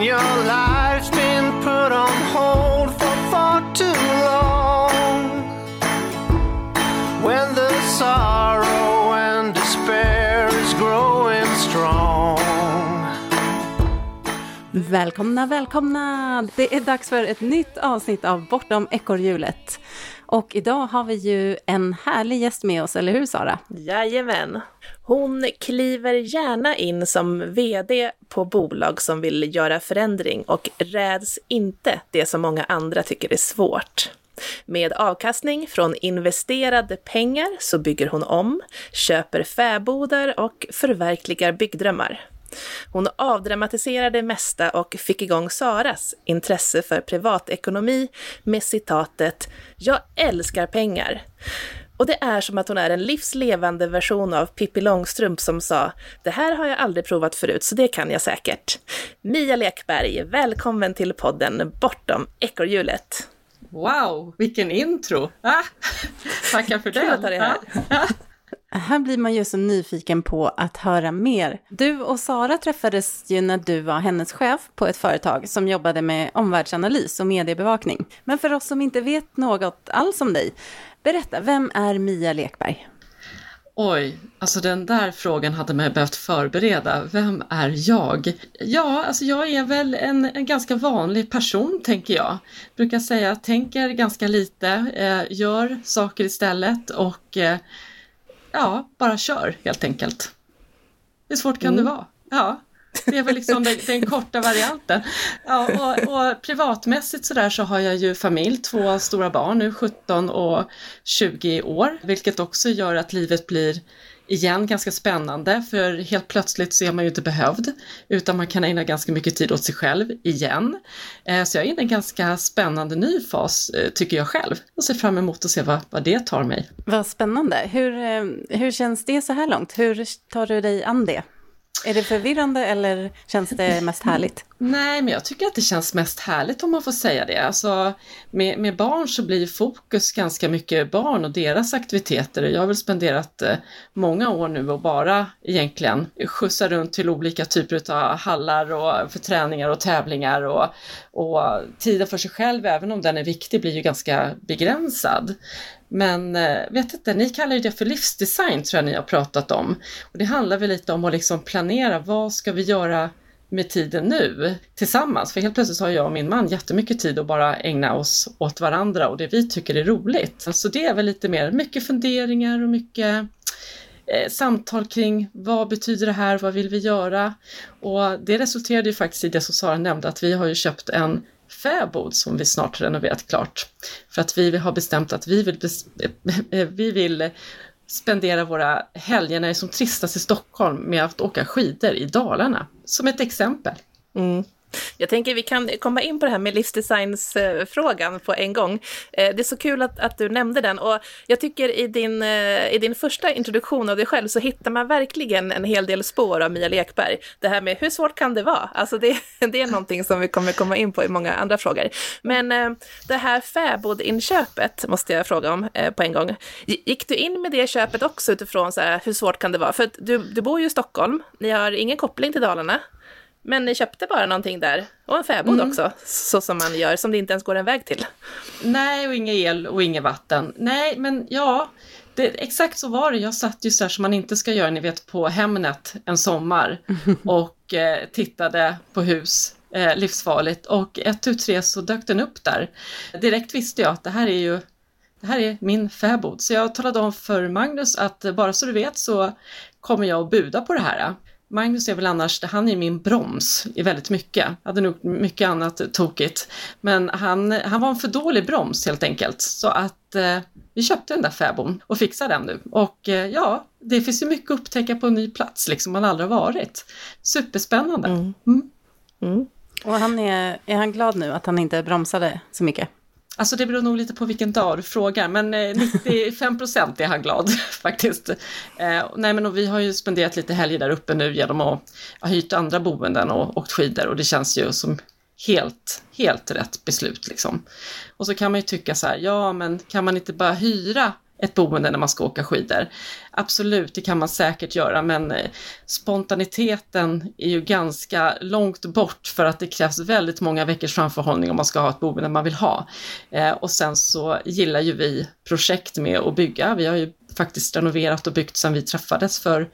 when your life's been put on hold for far too long. When the sorrow and despair is growing strong. Välkomna, välkomna! Det är dags för ett nytt avsnitt av Bortom ekorrhjulet. Och idag har vi ju en härlig gäst med oss, eller hur Sara? Jajamän. Hon kliver gärna in som VD på bolag som vill göra förändring och räds inte det som många andra tycker är svårt. Med avkastning från investerade pengar så bygger hon om, köper fäbodar och förverkligar byggdrömmar. Hon avdramatiserade det mesta och fick igång Saras intresse för privatekonomi med citatet “Jag älskar pengar”. Och det är som att hon är en livslevande version av Pippi Långstrump som sa “Det här har jag aldrig provat förut, så det kan jag säkert”. Mia Lekberg, välkommen till podden Bortom ekorrhjulet. Wow, vilken intro! Ah, tackar för Kul att ha dig här. Här blir man ju så nyfiken på att höra mer. Du och Sara träffades ju när du var hennes chef på ett företag som jobbade med omvärldsanalys och mediebevakning. Men för oss som inte vet något alls om dig, berätta, vem är Mia Lekberg? Oj, alltså den där frågan hade man behövt förbereda. Vem är jag? Ja, alltså jag är väl en, en ganska vanlig person, tänker jag. Brukar säga, tänker ganska lite, eh, gör saker istället och eh, ja, bara kör helt enkelt. Hur svårt kan det vara? Ja, det är väl liksom den, den korta varianten. Ja, och, och privatmässigt sådär så har jag ju familj, två stora barn nu, 17 och 20 år, vilket också gör att livet blir igen ganska spännande för helt plötsligt så är man ju inte behövd utan man kan ägna ganska mycket tid åt sig själv igen. Eh, så jag är inne i en ganska spännande ny fas eh, tycker jag själv och ser fram emot att se vad, vad det tar mig. Vad spännande. Hur, eh, hur känns det så här långt? Hur tar du dig an det? Är det förvirrande eller känns det mest härligt? Nej, men jag tycker att det känns mest härligt om man får säga det. Alltså, med, med barn så blir fokus ganska mycket barn och deras aktiviteter. Jag har väl spenderat eh, många år nu och bara egentligen skjutsa runt till olika typer av hallar och för träningar och tävlingar och, och tiden för sig själv, även om den är viktig, blir ju ganska begränsad. Men eh, vet inte, ni kallar ju det för livsdesign tror jag ni har pratat om. Och det handlar väl lite om att liksom planera, vad ska vi göra med tiden nu tillsammans? För helt plötsligt så har jag och min man jättemycket tid att bara ägna oss åt varandra och det vi tycker är roligt. Så det är väl lite mer, mycket funderingar och mycket eh, samtal kring vad betyder det här, vad vill vi göra? Och det resulterade ju faktiskt i det som Sara nämnde, att vi har ju köpt en fäbod som vi snart har renoverat klart. För att vi har bestämt att vi vill, eh, vi vill spendera våra helger när det är som tristast i Stockholm med att åka skidor i Dalarna. Som ett exempel. Mm. Jag tänker vi kan komma in på det här med livsdesignsfrågan på en gång. Eh, det är så kul att, att du nämnde den och jag tycker i din, eh, i din första introduktion av dig själv så hittar man verkligen en hel del spår av Mia Lekberg. Det här med hur svårt kan det vara? Alltså det, det är någonting som vi kommer komma in på i många andra frågor. Men eh, det här fäbodinköpet måste jag fråga om på en gång. Gick du in med det köpet också utifrån så här, hur svårt kan det vara? För du, du bor ju i Stockholm, ni har ingen koppling till Dalarna. Men ni köpte bara någonting där, och en fäbod också, så som man gör, som det inte ens går en väg till. Nej, och inga el och inget vatten. Nej, men ja, det, exakt så var det. Jag satt ju så här som man inte ska göra, ni vet på Hemnet en sommar och eh, tittade på hus, eh, livsfarligt. Och ett tu tre så dök den upp där. Direkt visste jag att det här är ju det här är min fäbod. Så jag talade om för Magnus att bara så du vet så kommer jag att buda på det här. Magnus är väl annars, han är min broms i väldigt mycket. Hade nog mycket annat tokigt. Men han, han var en för dålig broms helt enkelt. Så att eh, vi köpte den där fäbon och fixade den nu. Och eh, ja, det finns ju mycket att upptäcka på en ny plats liksom man aldrig har varit. Superspännande. Mm. Mm. Mm. Och han är, är han glad nu att han inte bromsade så mycket? Alltså det beror nog lite på vilken dag du frågar, men eh, 95 procent är han glad faktiskt. Eh, nej men och vi har ju spenderat lite helger där uppe nu genom att ha hyrt andra boenden och åkt skidor och det känns ju som helt, helt rätt beslut liksom. Och så kan man ju tycka så här, ja men kan man inte bara hyra ett boende när man ska åka skidor. Absolut, det kan man säkert göra, men eh, spontaniteten är ju ganska långt bort för att det krävs väldigt många veckors framförhållning om man ska ha ett boende man vill ha. Eh, och sen så gillar ju vi projekt med att bygga. Vi har ju faktiskt renoverat och byggt sedan vi träffades för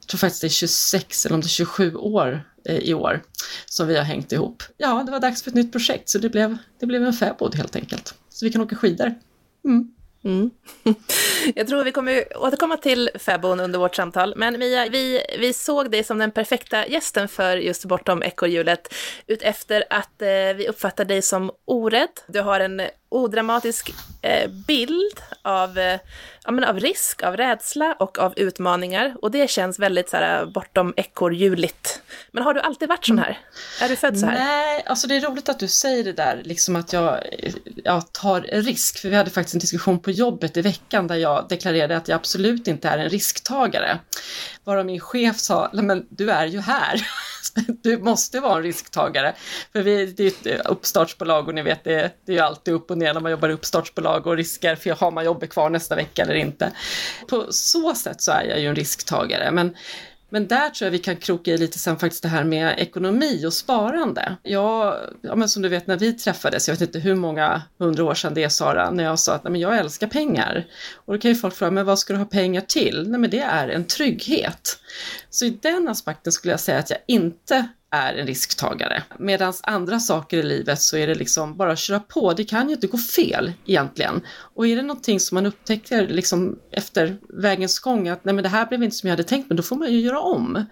jag tror faktiskt det är 26 eller om det är 27 år eh, i år som vi har hängt ihop. Ja, det var dags för ett nytt projekt så det blev, det blev en fäbod helt enkelt. Så vi kan åka skidor. Mm. Mm. Jag tror vi kommer återkomma till fäbon under vårt samtal, men Mia, vi, vi såg dig som den perfekta gästen för just Bortom ekorrhjulet utefter att eh, vi uppfattar dig som orädd. Du har en odramatisk eh, bild av, eh, ja, men av risk, av rädsla och av utmaningar. Och det känns väldigt så här, bortom ekorrhjuligt. Men har du alltid varit sån här? Är du född så här? Nej, alltså det är roligt att du säger det där, liksom att jag, jag tar risk. För vi hade faktiskt en diskussion på jobbet i veckan där jag deklarerade att jag absolut inte är en risktagare. Bara min chef sa, men du är ju här. Du måste vara en risktagare. För vi, det är ett uppstartsbolag och ni vet, det, det är ju alltid upp och ner när man jobbar i uppstartsbolag och risker, för har man jobbet kvar nästa vecka eller inte. På så sätt så är jag ju en risktagare. Men men där tror jag vi kan kroka i lite sen faktiskt det här med ekonomi och sparande. Jag, ja, men som du vet när vi träffades, jag vet inte hur många hundra år sedan det är Sara, när jag sa att nej, men jag älskar pengar. Och då kan ju folk fråga, men vad ska du ha pengar till? Nej men det är en trygghet. Så i den aspekten skulle jag säga att jag inte är en risktagare. Medan andra saker i livet så är det liksom bara att köra på. Det kan ju inte gå fel egentligen. Och är det någonting som man upptäcker liksom efter vägens gång att nej men det här blev inte som jag hade tänkt men då får man ju göra om.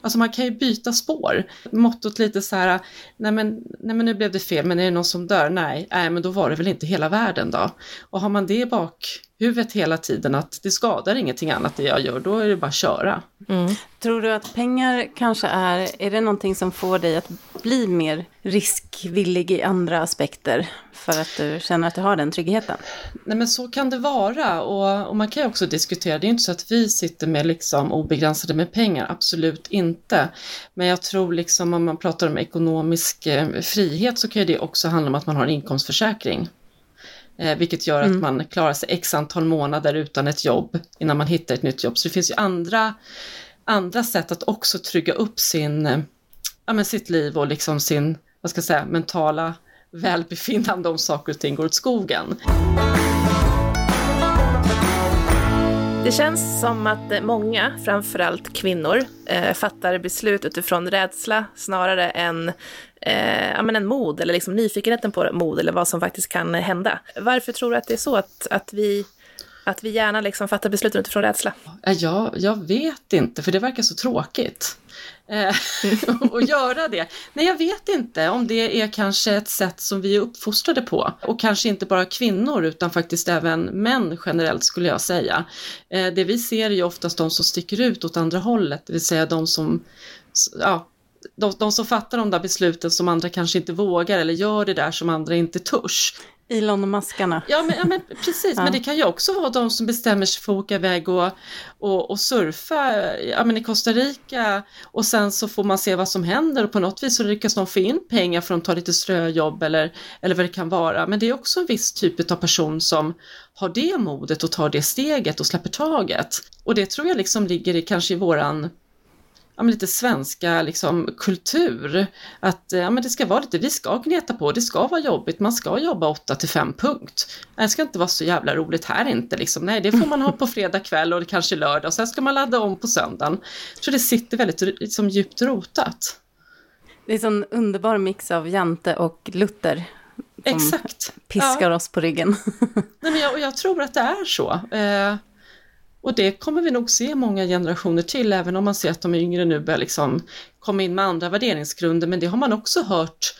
Alltså man kan ju byta spår. Mottot lite så här, nej men, nej men nu blev det fel, men är det någon som dör? Nej, nej men då var det väl inte hela världen då. Och har man det i bakhuvudet hela tiden att det skadar ingenting annat det jag gör, då är det bara att köra. Mm. Tror du att pengar kanske är, är det någonting som får dig att bli mer riskvillig i andra aspekter? För att du känner att du har den tryggheten? Nej men så kan det vara och, och man kan ju också diskutera, det är inte så att vi sitter med liksom obegränsade med pengar, absolut inte. Men jag tror liksom om man pratar om ekonomisk eh, frihet så kan ju det också handla om att man har en inkomstförsäkring. Eh, vilket gör mm. att man klarar sig x antal månader utan ett jobb innan man hittar ett nytt jobb. Så det finns ju andra, andra sätt att också trygga upp sin, eh, ja, men sitt liv och liksom sin vad ska jag säga, mentala välbefinnande om saker och ting går åt skogen. Det känns som att många, framförallt kvinnor, eh, fattar beslut utifrån rädsla snarare än eh, ja, men en mod eller liksom nyfikenheten på mod eller vad som faktiskt kan hända. Varför tror du att det är så att, att, vi, att vi gärna liksom fattar beslut utifrån rädsla? Eh, jag, jag vet inte, för det verkar så tråkigt. Eh, att och göra det. Nej, jag vet inte om det är kanske ett sätt som vi är uppfostrade på. Och kanske inte bara kvinnor utan faktiskt även män generellt skulle jag säga. Eh, det vi ser är ju oftast de som sticker ut åt andra hållet, det vill säga de som ja, de, de som fattar de där besluten som andra kanske inte vågar eller gör det där som andra inte törs. Elon och maskarna. Ja, men, ja, men precis. ja. Men det kan ju också vara de som bestämmer sig för att åka iväg och, och, och surfa ja, men i Costa Rica och sen så får man se vad som händer och på något vis så lyckas de få in pengar för att ta lite ströjobb eller, eller vad det kan vara. Men det är också en viss typ av person som har det modet och tar det steget och släpper taget. Och det tror jag liksom ligger i kanske i våran ja, lite svenska liksom, kultur. Att ja, men det ska vara lite, vi ska gneta på, det ska vara jobbigt, man ska jobba 8 till 5 punkt. Det ska inte vara så jävla roligt här inte liksom. Nej, det får man ha på fredag kväll och kanske lördag och sen ska man ladda om på söndagen. Tror det sitter väldigt liksom, djupt rotat. Det är en sån underbar mix av Jante och Luther. Exakt. Piskar ja. oss på ryggen. Nej, men jag, och jag tror att det är så. Eh, och det kommer vi nog se många generationer till, även om man ser att de yngre nu börjar liksom komma in med andra värderingsgrunder, men det har man också hört.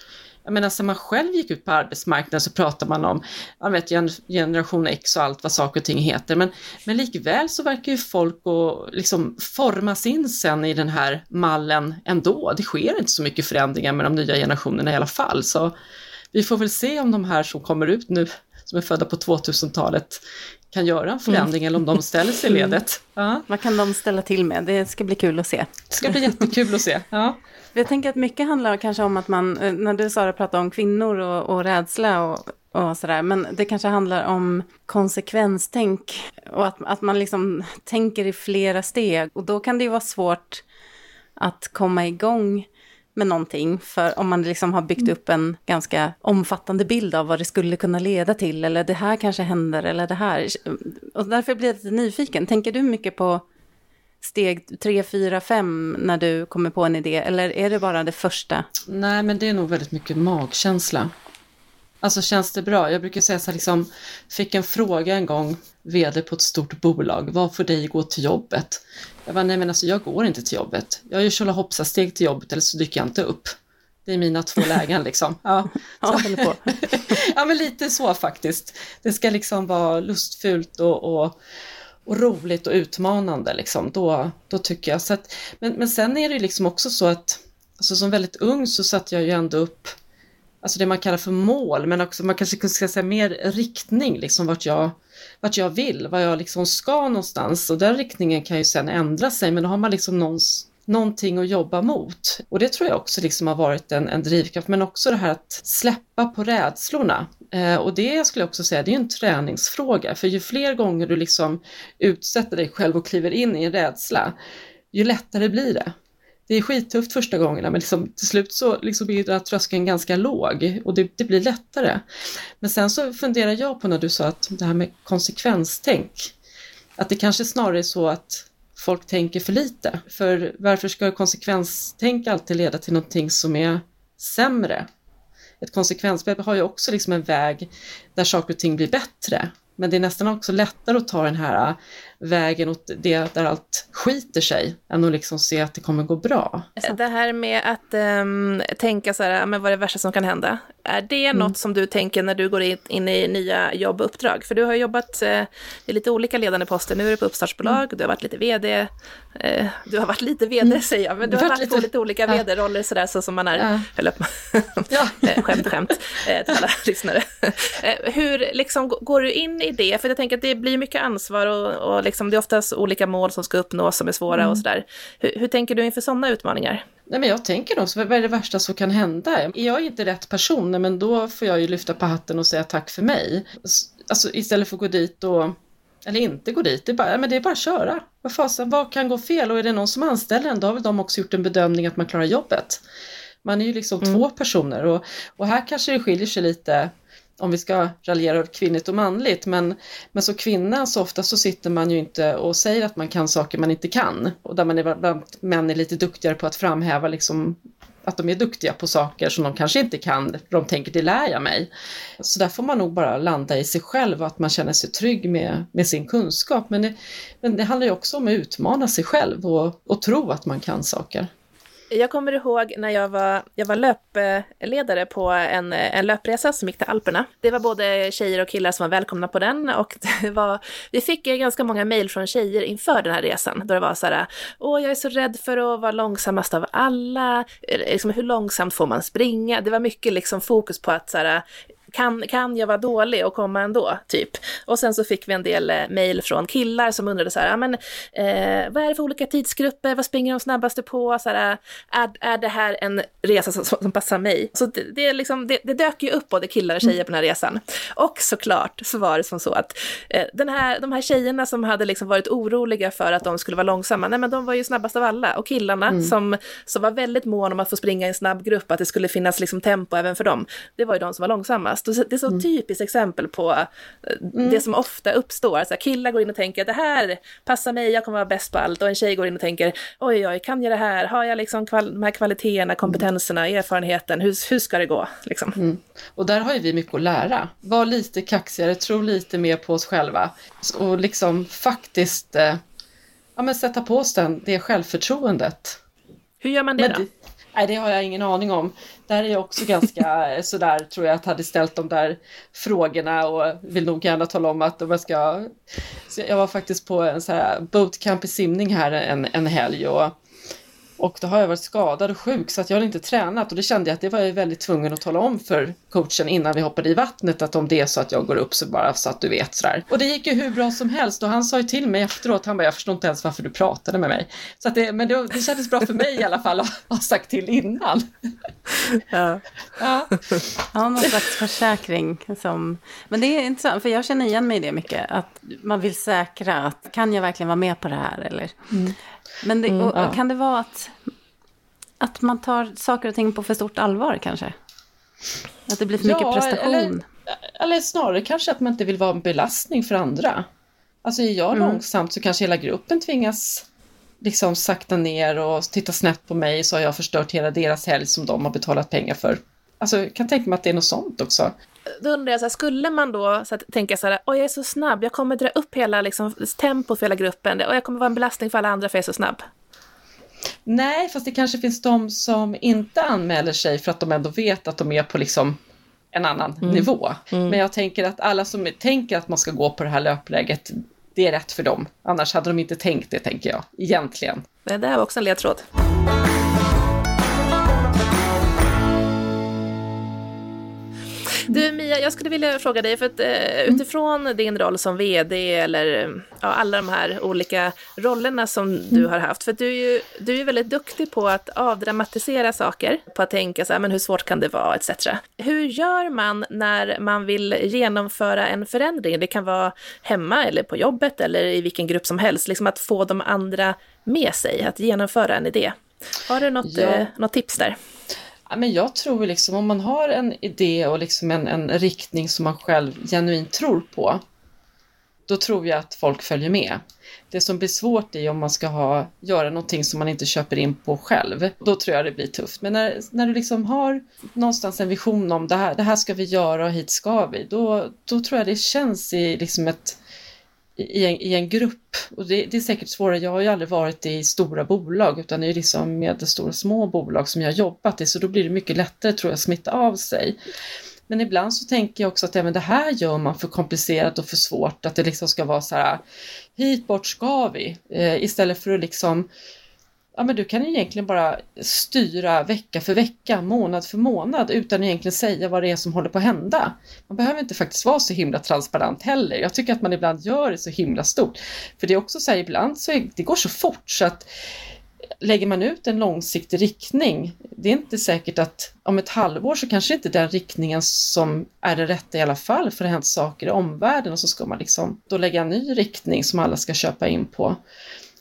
Jag menar, sen man själv gick ut på arbetsmarknaden så pratar man om jag vet, generation X och allt vad saker och ting heter, men, men likväl så verkar ju folk och liksom formas in sen i den här mallen ändå. Det sker inte så mycket förändringar med de nya generationerna i alla fall, så vi får väl se om de här som kommer ut nu som är födda på 2000-talet kan göra en förändring mm. eller om de ställer sig i mm. ledet. Ja. Vad kan de ställa till med? Det ska bli kul att se. Det ska bli jättekul att se. Ja. Jag tänker att mycket handlar kanske om att man, eh, när du Sara pratade om kvinnor och, och rädsla och och sådär. Men det kanske handlar om konsekvenstänk och att, att man liksom tänker i flera steg. Och då kan det ju vara svårt att komma igång med någonting. För om man liksom har byggt upp en ganska omfattande bild av vad det skulle kunna leda till. Eller det här kanske händer eller det här. Och därför blir jag lite nyfiken. Tänker du mycket på steg 3, 4, 5 när du kommer på en idé? Eller är det bara det första? Nej, men det är nog väldigt mycket magkänsla. Alltså känns det bra? Jag brukar säga så här, liksom, fick en fråga en gång, vd på ett stort bolag, vad får dig gå till jobbet? Jag bara, nej men alltså jag går inte till jobbet. Jag gör tjolahoppsa-steg till jobbet eller så dyker jag inte upp. Det är mina två lägen liksom. Ja, ja, på. ja men lite så faktiskt. Det ska liksom vara lustfyllt och, och, och roligt och utmanande liksom. Då, då tycker jag. Så att, men, men sen är det ju liksom också så att alltså som väldigt ung så satte jag ju ändå upp alltså det man kallar för mål, men också man kanske ska säga mer riktning, liksom vart jag, vart jag vill, vad jag liksom ska någonstans. Och den riktningen kan ju sen ändra sig, men då har man liksom någons, någonting att jobba mot. Och det tror jag också liksom har varit en, en drivkraft, men också det här att släppa på rädslorna. Eh, och det skulle jag också säga, det är en träningsfråga, för ju fler gånger du liksom utsätter dig själv och kliver in i en rädsla, ju lättare blir det det är skittufft första gångerna men liksom, till slut så liksom blir den tröskeln ganska låg och det, det, blir lättare. Men sen så funderar jag på när du sa att det här med konsekvenstänk, att det kanske snarare är så att folk tänker för lite. För varför ska konsekvenstänk alltid leda till någonting som är sämre? Ett konsekvensbegrepp har ju också liksom en väg där saker och ting blir bättre. Men det är nästan också lättare att ta den här vägen åt det där allt skiter sig, än att liksom se att det kommer gå bra. Det här med att um, tänka så här, men vad är det värsta som kan hända? Är det mm. något som du tänker när du går in, in i nya jobb och uppdrag? För du har jobbat uh, i lite olika ledande poster, nu är du på uppstartsbolag, mm. du har varit lite vd, uh, du har varit lite vd mm. säger jag, men du har varit lite, på lite olika ja. vd-roller sådär så som man är, ja. höll upp ja. skämt, skämt, uh, till alla lyssnare. hur liksom går du in i det? För jag tänker att det blir mycket ansvar och, och liksom, det är oftast olika mål som ska uppnås som är svåra mm. och sådär. Hur, hur, tänker du inför sådana utmaningar? Nej, men jag tänker nog, vad är det värsta som kan hända? Är jag inte rätt person, men då får jag ju lyfta på hatten och säga tack för mig. Alltså istället för att gå dit och eller inte gå dit, det är bara, men det är bara att köra. Vad fasen, vad kan gå fel? Och är det någon som anställer en, då har väl de också gjort en bedömning att man klarar jobbet. Man är ju liksom mm. två personer och, och här kanske det skiljer sig lite om vi ska raljera kvinnligt och manligt, men, men som kvinna så ofta så sitter man ju inte och säger att man kan saker man inte kan. Och där man är, bland män är lite duktigare på att framhäva liksom att de är duktiga på saker som de kanske inte kan, de tänker det lär jag mig. Så där får man nog bara landa i sig själv och att man känner sig trygg med, med sin kunskap. Men det, men det handlar ju också om att utmana sig själv och, och tro att man kan saker. Jag kommer ihåg när jag var, jag var löpledare på en, en löpresa som gick till Alperna. Det var både tjejer och killar som var välkomna på den och det var, vi fick ganska många mejl från tjejer inför den här resan. Då det var så här, åh jag är så rädd för att vara långsammast av alla, eh, liksom, hur långsamt får man springa? Det var mycket liksom fokus på att så här, kan, kan jag vara dålig och komma ändå, typ. Och sen så fick vi en del eh, mejl från killar som undrade så här, ja men eh, vad är det för olika tidsgrupper, vad springer de snabbaste på, så här, är, är det här en resa som, som passar mig? Så det, det, är liksom, det, det dök ju upp både killar och tjejer på den här resan. Och såklart så var det som så att eh, den här, de här tjejerna som hade liksom varit oroliga för att de skulle vara långsamma, nej men de var ju snabbast av alla. Och killarna mm. som, som var väldigt måna om att få springa i en snabb grupp, att det skulle finnas liksom tempo även för dem, det var ju de som var långsammast. Det är så mm. typiskt exempel på eh, mm. det som ofta uppstår. Alltså, killar går in och tänker det här passar mig, jag kommer vara bäst på allt. Och en tjej går in och tänker oj, oj, kan jag det här? Har jag liksom de här kvaliteterna, kompetenserna, erfarenheten? Hur, hur ska det gå? Liksom. Mm. Och där har ju vi mycket att lära. Var lite kaxigare, tro lite mer på oss själva och liksom faktiskt eh, ja, men sätta på oss den, det självförtroendet. Hur gör man det men, då? Nej, det har jag ingen aning om. Där är jag också ganska sådär, tror jag, att hade ställt de där frågorna och vill nog gärna tala om att om jag ska... Så jag var faktiskt på en så här bootcamp i simning här en, en helg och, Och då har jag varit skadad och sjuk så att jag har inte tränat och det kände jag att det var jag väldigt tvungen att tala om för coachen innan vi hoppade i vattnet att om det är så att jag går upp så bara så att du vet sådär. Och det gick ju hur bra som helst och han sa ju till mig efteråt, han bara jag förstår inte ens varför du pratade med mig. Så att det, men det, det kändes bra för mig i alla fall att ha sagt till innan. Ja. Ja. Ja, någon slags försäkring. Som... Men det är intressant, för jag känner igen mig i det mycket. Att man vill säkra att kan jag verkligen vara med på det här? Eller? Men det, och, ja. kan det vara att, att man tar saker och ting på för stort allvar kanske? Att det blir för mycket Ja, prestation? Eller, eller snarare kanske att man inte vill vara en belastning för andra. Alltså är jag långsamt så kanske hela gruppen tvingas liksom sakta ner och titta snett på mig så har jag förstört hela deras helg som de har betalat pengar för. Alltså jag kan tänka mig att det är något sånt också. Då undrar jag, så här, skulle man då så att, tänka så här, oj jag är så snabb, jag kommer dra upp hela liksom, tempot för hela gruppen, och jag kommer vara en belastning för alla andra för jag är så snabb. Nej, fast det kanske finns de som inte anmäler sig för att de ändå vet att de är på liksom en annan nivå. Men jag tänker att alla som tänker att man ska gå på det här löpläget, det är rätt för dem. Annars hade de inte tänkt det, tänker jag, egentligen. Men det här var också en ledtråd. Du Mia, jag skulle vilja fråga dig, för att eh, utifrån din roll som VD eller ja, alla de här olika rollerna som du har haft, för att du är ju du är väldigt duktig på att avdramatisera saker, på att tänka så här, men hur svårt kan det vara, etc. Hur gör man när man vill genomföra en förändring? Det kan vara hemma eller på jobbet eller i vilken grupp som helst, liksom att få de andra med sig, att genomföra en idé. Har du något, Ja. eh, något tips där? Ja, men jag tror liksom om man har en idé och liksom en, en riktning som man själv genuint tror på, då tror jag att folk följer med. Det som blir svårt är om man ska ha, göra någonting som man inte köper in på själv. Då tror jag det blir tufft. Men när, när du liksom har någonstans en vision om det här, det här ska vi göra och hit ska vi, då, då tror jag det känns i liksom ett i en, i en grupp. Och det, det är säkert svårare. Jag har ju aldrig varit i stora bolag utan det är liksom medelstora små bolag som jag har jobbat i så då blir det mycket lättare tror jag att smitta av sig. Men ibland så tänker jag också att även det här gör man för komplicerat och för svårt. Att det liksom ska vara så här hit bort ska vi. Eh, istället för att liksom Ja men du kan egentligen bara styra vecka för vecka, månad för månad utan att egentligen säga vad det är som håller på att hända. Man behöver inte faktiskt vara så himla transparent heller. Jag tycker att man ibland gör det så himla stort. För det är också så här, ibland så är, det går så fort så att lägger man ut en långsiktig riktning, det är inte säkert att om ett halvår så kanske inte den riktningen som är det rätta i alla fall för det har hänt saker i omvärlden och så ska man liksom då lägga en ny riktning som alla ska köpa in på.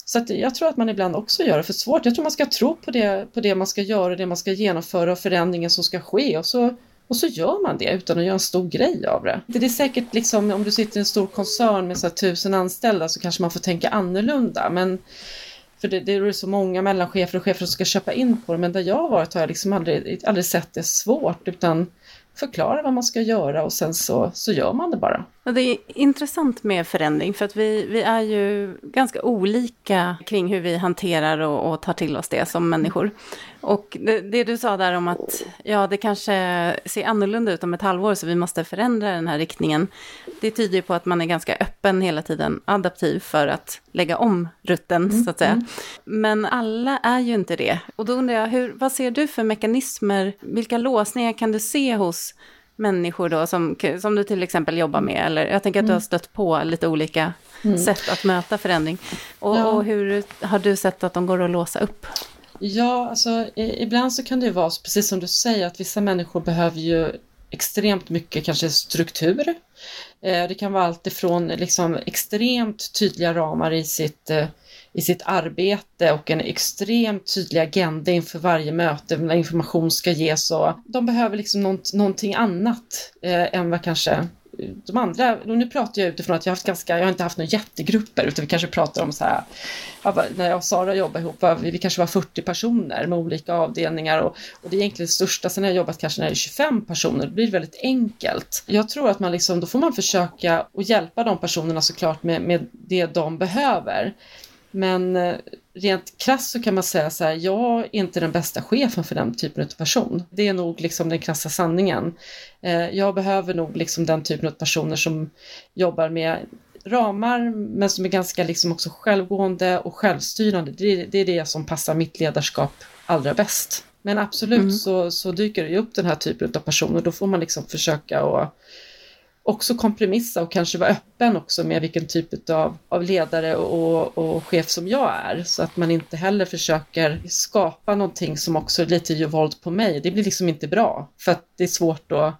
Så att jag tror att man ibland också gör det för svårt. Jag tror man ska tro på det, på det man ska göra, det man ska genomföra och förändringen som ska ske och så, och så gör man det utan att göra en stor grej av det. Det är säkert liksom om du sitter i en stor koncern med så här tusen anställda så kanske man får tänka annorlunda men för det, det är så många mellanchefer och chefer som ska köpa in på det men där jag har varit har jag liksom aldrig, aldrig sett det svårt utan förklara vad man ska göra och sen så, så gör man det bara. Det är intressant med förändring för att vi, vi är ju ganska olika kring hur vi hanterar och, och tar till oss det som människor. Och det, det du sa där om att ja, det kanske ser annorlunda ut om ett halvår så vi måste förändra den här riktningen. Det tyder ju på att man är ganska öppen hela tiden, adaptiv för att lägga om rutten så att säga. Men alla är ju inte det. Och då undrar jag, hur, vad ser du för mekanismer, vilka låsningar kan du se hos människor då som, som du till exempel jobbar med? Eller jag tänker att du har stött på lite olika sätt att möta förändring. Och, Ja. och hur har du sett att de går att låsa upp? Ja, alltså i, ibland så kan det ju vara så, precis som du säger att vissa människor behöver ju extremt mycket kanske struktur. Eh, det kan vara allt ifrån liksom extremt tydliga ramar i sitt, eh, i sitt arbete och en extremt tydlig agenda inför varje möte när information ska ges. Och de behöver liksom nånt, någonting annat eh, än vad kanske eh, de andra, och nu pratar jag utifrån att jag har haft ganska, jag har inte haft några jättegrupper utan vi kanske pratar om så här, när jag och Sara jobbade ihop, vi, kanske var 40 personer med olika avdelningar och, och det är egentligen det största, sen har jag jobbat kanske när det är 25 personer, det blir väldigt enkelt. Jag tror att man liksom, då får man försöka att hjälpa de personerna såklart med, med det de behöver. Men eh, rent krasst så kan man säga så här, jag är inte den bästa chefen för den typen av person. Det är nog liksom den krassa sanningen. Eh, Jag behöver nog liksom den typen av personer som jobbar med ramar men som är ganska liksom också självgående och självstyrande. Det, det är det som passar mitt ledarskap allra bäst. Men absolut mm. så, så dyker det upp den här typen av personer. Då får man liksom försöka och också kompromissa och kanske vara öppen också med vilken typ av, av ledare och, och chef som jag är. Så att man inte heller försöker skapa någonting som också lite gör våld på mig. Det blir liksom inte bra. För att det är svårt att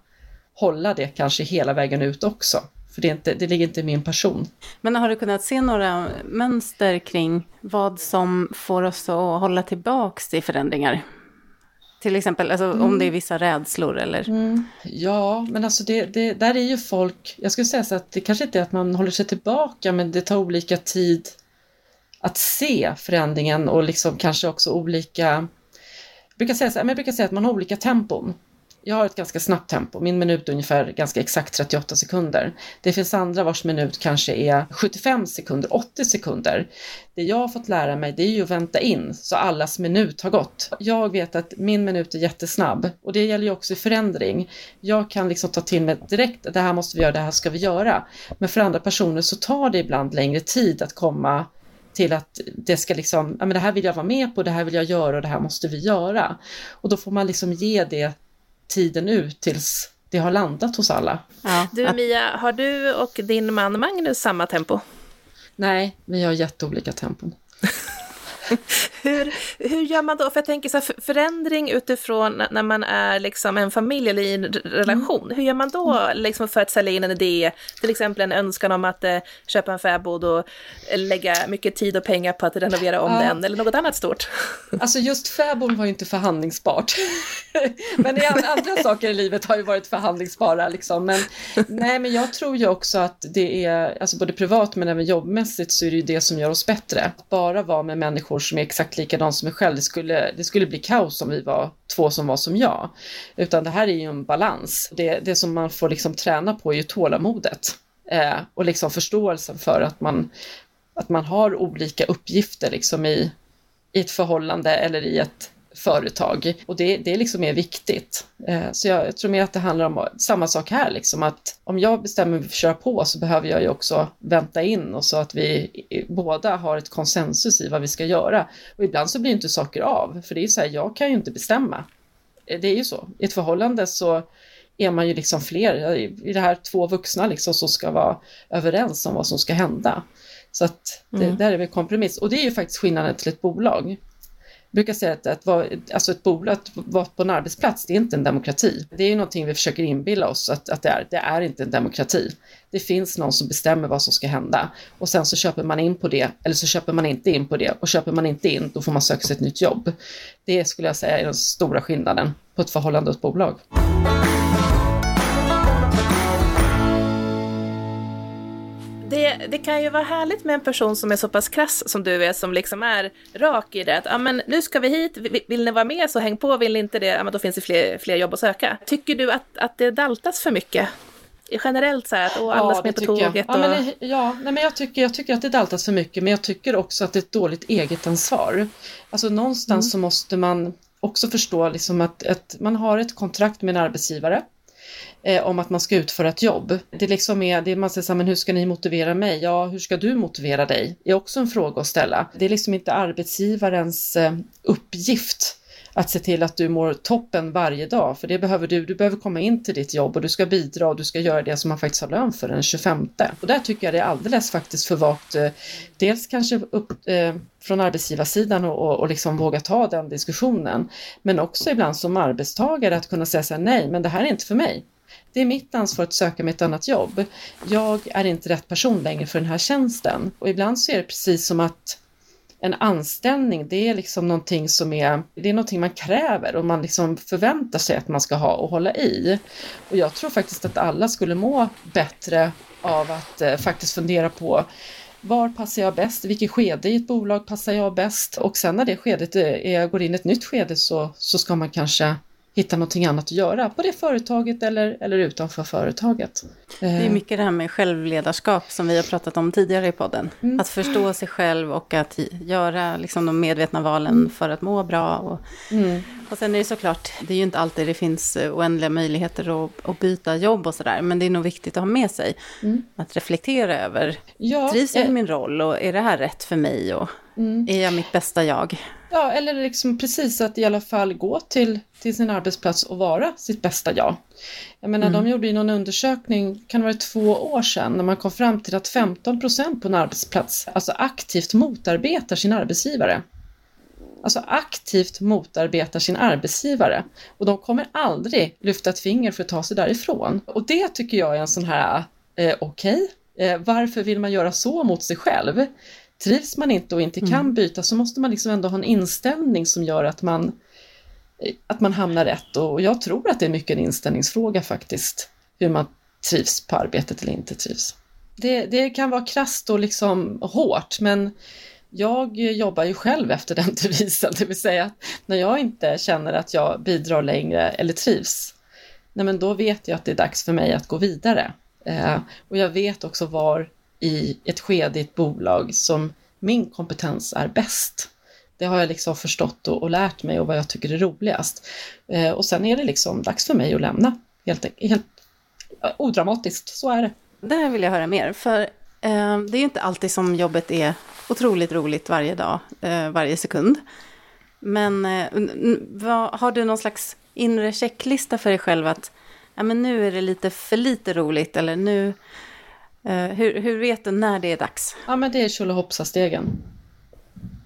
hålla det kanske hela vägen ut också. För det, är inte, det ligger inte i min person. Men har du kunnat se några mönster kring vad som får oss att hålla tillbaks i förändringar? Till exempel alltså, mm. om det är vissa rädslor eller? Mm. Ja, men alltså det, det, där är ju folk, jag skulle säga så att det kanske inte är att man håller sig tillbaka, men det tar olika tid att se förändringen och liksom kanske också olika, jag brukar säga, så, jag brukar säga att man har olika tempon jag har ett ganska snabbt tempo, min minut är ungefär ganska exakt 38 sekunder. Det finns andra vars minut kanske är 75 sekunder, 80 sekunder. Det jag har fått lära mig det är ju att vänta in så allas minut har gått. Jag vet att min minut är jättesnabb och det gäller ju också i förändring. Jag kan liksom ta till mig direkt, det här måste vi göra, det här ska vi göra. Men för andra personer så tar det ibland längre tid att komma till att det ska liksom, ja men det här vill jag vara med på, det här vill jag göra och det här måste vi göra. Och då får man liksom ge det tiden ut tills det har landat hos alla. Ja. Du Mia, har du och din man Magnus samma tempo? Nej, vi har jätteolika tempon. hur, hur gör man då? För jag tänker så här, förändring utifrån när man är liksom en familj eller i en relation. Mm. Hur gör man då liksom för att sälja in en idé? Till exempel en önskan om att eh, köpa en fäbod och lägga mycket tid och pengar på att renovera om ja. den eller något annat stort. Alltså just fäbod var ju inte förhandlingsbart. men andra saker i livet har ju varit förhandlingsbara liksom. Men, nej, men jag tror ju också att det är, alltså både privat men även jobbmässigt så är det ju det som gör oss bättre. Att bara vara med människor som är exakt likadana som mig själv. Det skulle, det skulle bli kaos om vi var två som var som jag. Utan det här är ju en balans. Det, det som man får liksom träna på är ju tålamodet. Eh, och liksom förståelsen för att man, att man har olika uppgifter liksom i, i ett förhållande eller i ett företag. Och det, det liksom är viktigt. Eh, så jag, tror mer att det handlar om samma sak här, liksom att om jag bestämmer mig för att köra på så behöver jag ju också vänta in och så att vi båda har ett konsensus i vad vi ska göra. Och ibland så blir inte saker av, för det är så här, jag kan ju inte bestämma. Eh, det är ju så. I ett förhållande så är man ju liksom fler, i det här två vuxna liksom som ska vara överens om vad som ska hända. Så att det mm. där är väl kompromiss. Och det är ju faktiskt skillnaden till ett bolag brukar säga att, att vara, alltså ett bolag, att vara på en arbetsplats, det är inte en demokrati. Det är ju någonting vi försöker inbilla oss att, att det är. Det är inte en demokrati. Det finns någon som bestämmer vad som ska hända och sen så köper man in på det eller så köper man inte in på det och köper man inte in då får man söka sig ett nytt jobb. Det skulle jag säga är den stora skillnaden på ett förhållande och ett bolag. Det, det kan ju vara härligt med en person som är så pass krass som du är, som liksom är rak i det. Att, ja, men nu ska vi hit, vill, vill ni vara med så häng på, vill ni inte det, ja, men då finns det fler, fler jobb att söka. Tycker du att, att det daltas för mycket? Generellt så här att åh, alla ja, som är på tåget. Jag. Ja, men, ja nej, men jag, tycker, jag tycker att det daltas för mycket, men jag tycker också att det är ett dåligt eget ansvar. Alltså någonstans mm. så måste man också förstå liksom att, att man har ett kontrakt med en arbetsgivare eh, om att man ska utföra ett jobb. Det liksom är, det man säger så här, men hur ska ni motivera mig? Ja, hur ska du motivera dig? Det är också en fråga att ställa. Det är liksom inte arbetsgivarens eh, uppgift att se till att du mår toppen varje dag, för det behöver du. Du behöver komma in till ditt jobb och du ska bidra och du ska göra det som man faktiskt har lön för den 25. Och där tycker jag det är alldeles faktiskt för vagt. Eh, dels kanske upp eh, från arbetsgivarsidan och, och, och liksom våga ta den diskussionen, men också ibland som arbetstagare att kunna säga så här, nej, men det här är inte för mig. Det är mitt ansvar att söka mig ett annat jobb. Jag är inte rätt person längre för den här tjänsten. Och ibland så är det precis som att en anställning, det är liksom någonting som är, det är någonting man kräver och man liksom förväntar sig att man ska ha och hålla i. Och jag tror faktiskt att alla skulle må bättre av att eh, faktiskt fundera på var passar jag bäst? Vilket skede i ett bolag passar jag bäst? Och sen när det skedet är, går in ett nytt skede så, så ska man kanske hitta någonting annat att göra på det företaget eller, eller utanför företaget. Det är mycket det här med självledarskap som vi har pratat om tidigare i podden. Mm. Att förstå sig själv och att göra liksom, de medvetna valen för att må bra. Och, Mm. och sen är det såklart, det är ju inte alltid det finns eh, oändliga möjligheter att, att byta jobb och sådär. Men det är nog viktigt att ha med sig. Att reflektera över, Ja, trivs jag i eh, min roll och är det här rätt för mig? Och är jag mitt bästa jag? Ja, eller liksom precis att i alla fall gå till, till sin arbetsplats och vara sitt bästa jag. Jag menar, de gjorde ju någon undersökning, kan det vara två år sedan, när man kom fram till att 15 procent på en arbetsplats alltså aktivt motarbetar sin arbetsgivare. Alltså aktivt motarbetar sin arbetsgivare. Och de kommer aldrig lyfta ett finger för att ta sig därifrån. Och det tycker jag är en sån här, eh, okej, eh, varför vill man göra så mot sig själv? Trivs man inte och inte kan byta så måste man liksom ändå ha en inställning som gör att man, att man hamnar rätt. Och jag tror att det är mycket en inställningsfråga faktiskt, hur man trivs på arbetet eller inte trivs. Det, det kan vara krasst och liksom hårt, men jag jobbar ju själv efter den devisen, det vill säga att när jag inte känner att jag bidrar längre eller trivs, nej men då vet jag att det är dags för mig att gå vidare. Eh, och jag vet också var i ett skede i ett bolag som min kompetens är bäst. Det har jag liksom förstått och, och lärt mig och vad jag tycker är roligast. Eh, och sen är det liksom dags för mig att lämna, helt, helt odramatiskt, så är det. Det här vill jag höra mer, för eh, det är ju inte alltid som jobbet är otroligt roligt varje dag, eh, varje sekund. Men eh, vad, har du någon slags inre checklista för dig själv att ja, men nu är det lite för lite roligt eller nu... Eh, hur, hur vet du när det är dags? Ja men det är Tjolahoppsa-stegen.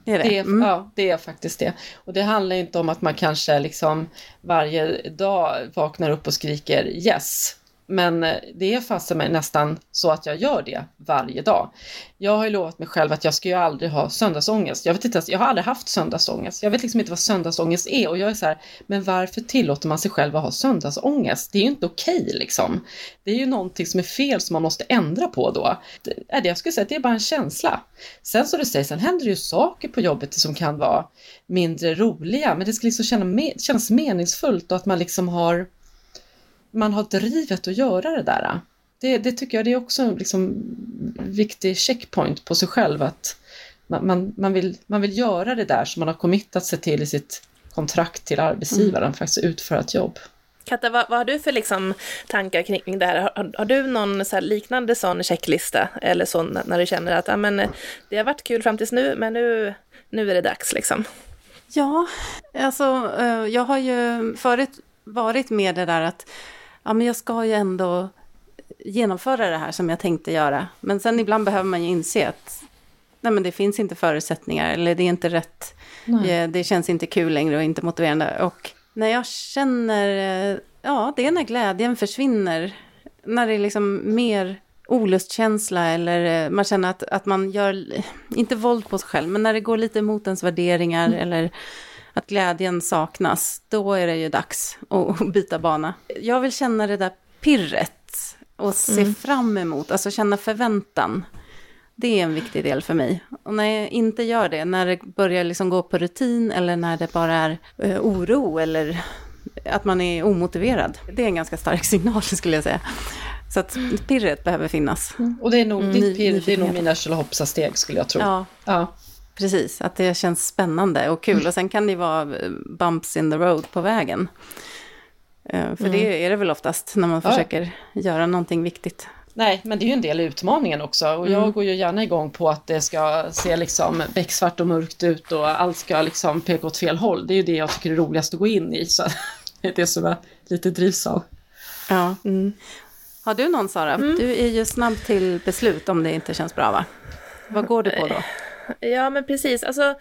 Det är det? Det är, Mm. Ja, det är faktiskt det. Och det handlar inte om att man kanske liksom varje dag vaknar upp och skriker yes. Men eh, det är fast mig nästan så att jag gör det varje dag. Jag har ju lovat mig själv att jag ska ju aldrig ha söndagsångest. Jag vet inte, jag har aldrig haft söndagsångest. Jag vet liksom inte vad söndagsångest är och jag är så här, men varför tillåter man sig själv att ha söndagsångest? Det är ju inte okej liksom. Det är ju någonting som är fel som man måste ändra på då. Det, jag skulle säga att det är bara en känsla. Sen så du säger, sen händer det ju saker på jobbet som kan vara mindre roliga, men det ska liksom känna, kännas meningsfullt och att man liksom har man har drivet att göra det där. Det, det tycker jag det är också en liksom viktig checkpoint på sig själv att man, man, man, vill, man vill göra det där som man har committat sig till i sitt kontrakt till arbetsgivaren, faktiskt utföra ett jobb. Katta, vad, vad har du för liksom, tankar kring det här? Har, har du någon så här liknande sån checklista? Eller så när, du känner att ah, men, det har varit kul fram tills nu, men nu, nu är det dags liksom? Ja, alltså eh, jag har ju förut varit med det där att ja, men jag ska ju ändå genomföra det här som jag tänkte göra. Men sen ibland behöver man ju inse att nej, men det finns inte förutsättningar eller det är inte rätt. Nej. Eh, Det känns inte kul längre och inte motiverande. Och när jag känner, eh, ja, det är när glädjen försvinner. När det är liksom mer olustkänsla eller eh, man känner att, att man gör, inte våld på sig själv, men när det går lite emot ens värderingar eller att glädjen saknas, då är det ju dags att byta bana. Jag vill känna det där pirret och se fram emot, alltså känna förväntan. Det är en viktig del för mig. Och när jag inte gör det, när det börjar liksom gå på rutin eller när det bara är eh, oro eller att man är omotiverad. Det är en ganska stark signal skulle jag säga. Så att pirret behöver finnas. Och det är nog, Mm, ditt pirr, det är nog mina Tjolahoppsa-steg skulle jag tro. Ja, Ja. Precis. Att det känns spännande och kul. Och sen kan det vara eh, bumps in the road på vägen. Eh, För det är det väl oftast när man Ja. försöker göra någonting viktigt. Nej, men det är ju en del i utmaningen också och jag går ju gärna igång på att det ska se liksom becksvart och mörkt ut och allt ska liksom peka åt fel håll. Det är ju det jag tycker är roligast att gå in i, så det är det som jag lite drivs av. Ja. Har du någon Sara? Du är ju snabb till beslut om det inte känns bra va? Vad går du på då? Ja, men precis. Alltså,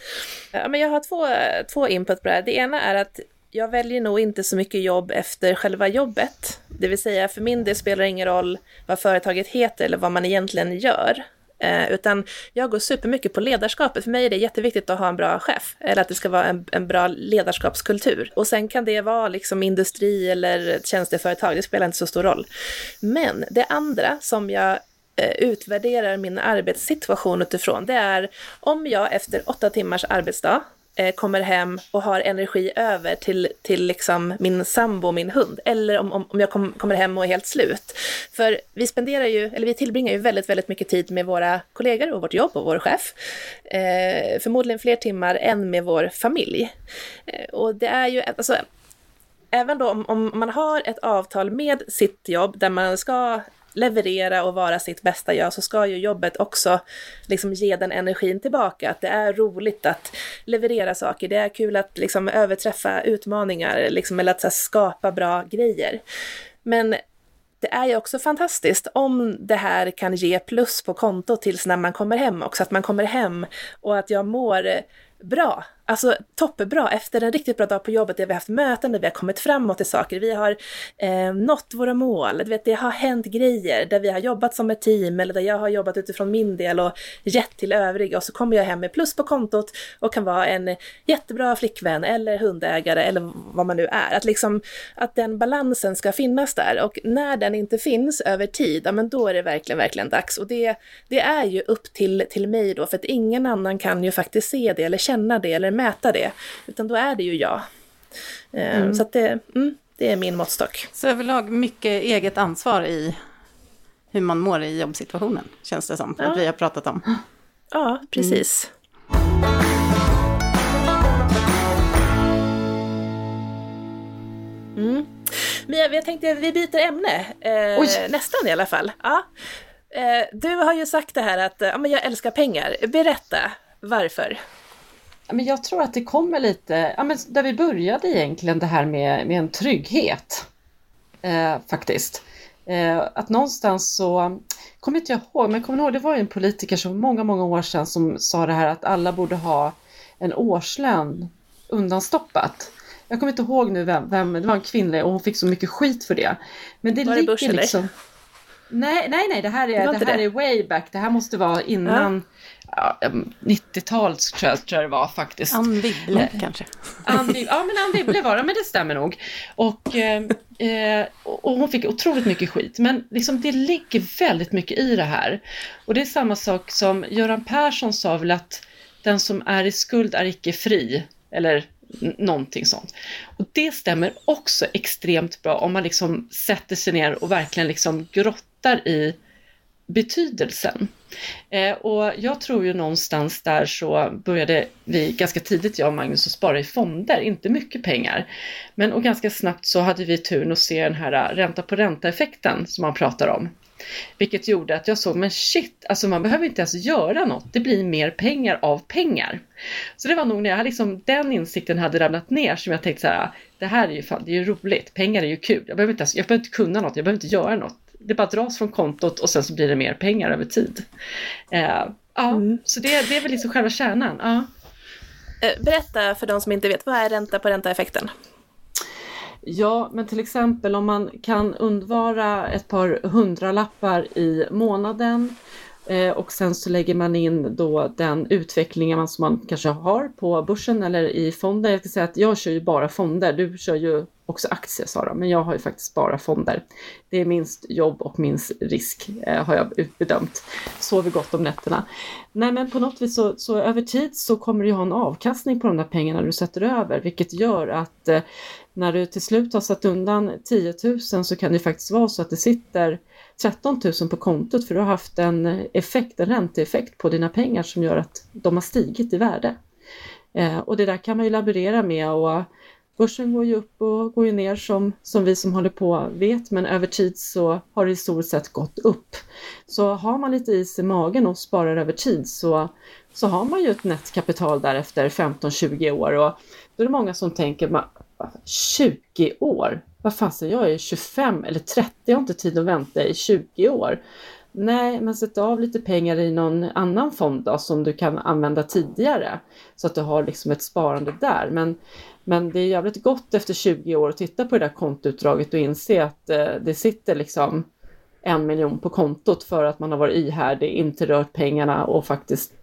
ja, men jag har två, två input på det här. Det ena är att jag väljer nog inte så mycket jobb efter själva jobbet. Det vill säga, för min del spelar det ingen roll vad företaget heter eller vad man egentligen gör. Eh, utan jag går supermycket på ledarskapet. För mig är det jätteviktigt att ha en bra chef, eller att det ska vara en, en bra ledarskapskultur. Och sen kan det vara liksom industri eller tjänsteföretag, det spelar inte så stor roll. Men det andra som jag Eh, utvärderar min arbetssituation utifrån, det är om jag efter åtta timmars arbetsdag eh, kommer hem och har energi över till, till liksom min sambo och min hund. Eller om, om, om jag kom, kommer hem och är helt slut. För vi spenderar ju, eller vi tillbringar ju väldigt, väldigt mycket tid med våra kollegor och vårt jobb och vår chef. Eh, förmodligen fler timmar än med vår familj. Eh, och det är ju, alltså, även då om, om man har ett avtal med sitt jobb där man ska leverera och vara sitt bästa jag så ska ju jobbet också liksom ge den energin tillbaka. Att det är roligt att leverera saker, det är kul att liksom överträffa utmaningar liksom, eller att här, skapa bra grejer. Men det är ju också fantastiskt om det här kan ge plus på kontot tills när man kommer hem också, att man kommer hem och att jag mår bra Alltså toppenbra efter en riktigt bra dag på jobbet där vi har haft möten, där vi har kommit framåt i saker, vi har eh, nått våra mål, du vet, det har hänt grejer där vi har jobbat som ett team eller där jag har jobbat utifrån min del och gett till övriga och så kommer jag hem med plus på kontot och kan vara en jättebra flickvän eller hundägare eller vad man nu är. Att liksom att den balansen ska finnas där. Och när den inte finns över tid, ja men då är det verkligen, verkligen dags. Och det, det är ju upp till, till mig då för att ingen annan kan ju faktiskt se det eller känna det eller mäta det, utan då är det ju jag. Eh, mm. Så att det, mm, det är min måttstock. Så överlag mycket eget ansvar i hur man mår i jobbsituationen, känns det som, ja. att vi har pratat om. Ja, precis. Mm. Mm. Mia, jag tänkte vi byter ämne, eh, nästan i alla fall. Ja. Eh, du har ju sagt det här att ja, men jag älskar pengar. Berätta, varför? Men jag tror att det kommer lite, ja, men där vi började egentligen det här med, med en trygghet. Eh, faktiskt. Eh, att någonstans så, kommer inte jag ihåg, men kommer ihåg, det var en politiker som många, många år sedan som sa det här att alla borde ha en årslön undanstoppat. Jag kommer inte ihåg nu vem, vem det var en kvinna och hon fick så mycket skit för det. Men det var ligger det Bush, liksom... Eller? Nej, nej, nej, det här är, det, det här är way back. Det här måste vara innan ja. Ja 90-talet tror jag, tror jag det var faktiskt. Ann Wibble kanske? Ann, ja, men Ann Wibble var det, men det stämmer nog. Och, eh, och hon fick otroligt mycket skit. Men liksom, det ligger väldigt mycket i det här. Och det är samma sak som Göran Persson sa väl att den som är i skuld är icke fri. Eller någonting sånt. Och det stämmer också extremt bra om man liksom sätter sig ner och verkligen liksom grottar i betydelsen. Eh, och jag tror ju någonstans där så började vi ganska tidigt, jag och Magnus, att spara i fonder, inte mycket pengar. Men och ganska snabbt så hade vi turen att se den här eh, ränta på ränta-effekten som man pratar om. Vilket gjorde att jag såg, men shit, alltså man behöver inte ens göra något, det blir mer pengar av pengar. Så det var nog när jag liksom, den insikten hade ramlat ner som jag tänkte så här, ah, det här är ju fan, det är ju roligt, pengar är ju kul, jag behöver inte, jag behöver inte kunna något, jag behöver inte göra något. Det bara dras från kontot och sen så blir det mer pengar över tid. Eh, ja, mm. så det, det är väl liksom själva kärnan. Ja. Eh, berätta för de som inte vet, vad är ränta på ränta-effekten? Ja, men till exempel om man kan undvara ett par hundralappar i månaden eh, och sen så lägger man in då den utvecklingen som man kanske har på börsen eller i fonder. Jag ska säga att jag kör ju bara fonder, du kör ju också aktier sa de, men jag har ju faktiskt bara fonder. Det är minst jobb och minst risk eh, har jag bedömt. Sover gott om nätterna. Nej men på något vis så, så, över tid så kommer du ha en avkastning på de där pengarna du sätter över, vilket gör att eh, när du till slut har satt undan 10 000 så kan det faktiskt vara så att det sitter 13 000 på kontot för du har haft en effekt, en ränteeffekt på dina pengar som gör att de har stigit i värde. Eh, och det där kan man ju laborera med och börsen går ju upp och går ju ner som, som vi som håller på vet, men över tid så har det i stort sett gått upp. Så har man lite is i magen och sparar över tid så, så har man ju ett nettkapital där efter 15-20 år och då är det många som tänker 20 år? Vad fasen, jag är 25 eller 30, jag har inte tid att vänta i 20 år. Nej, men sätt av lite pengar i någon annan fond då, som du kan använda tidigare så att du har liksom ett sparande där. Men, men det är jävligt gott efter 20 år att titta på det där kontoutdraget och inse att eh, det sitter liksom en miljon på kontot för att man har varit ihärdig, inte rört pengarna och faktiskt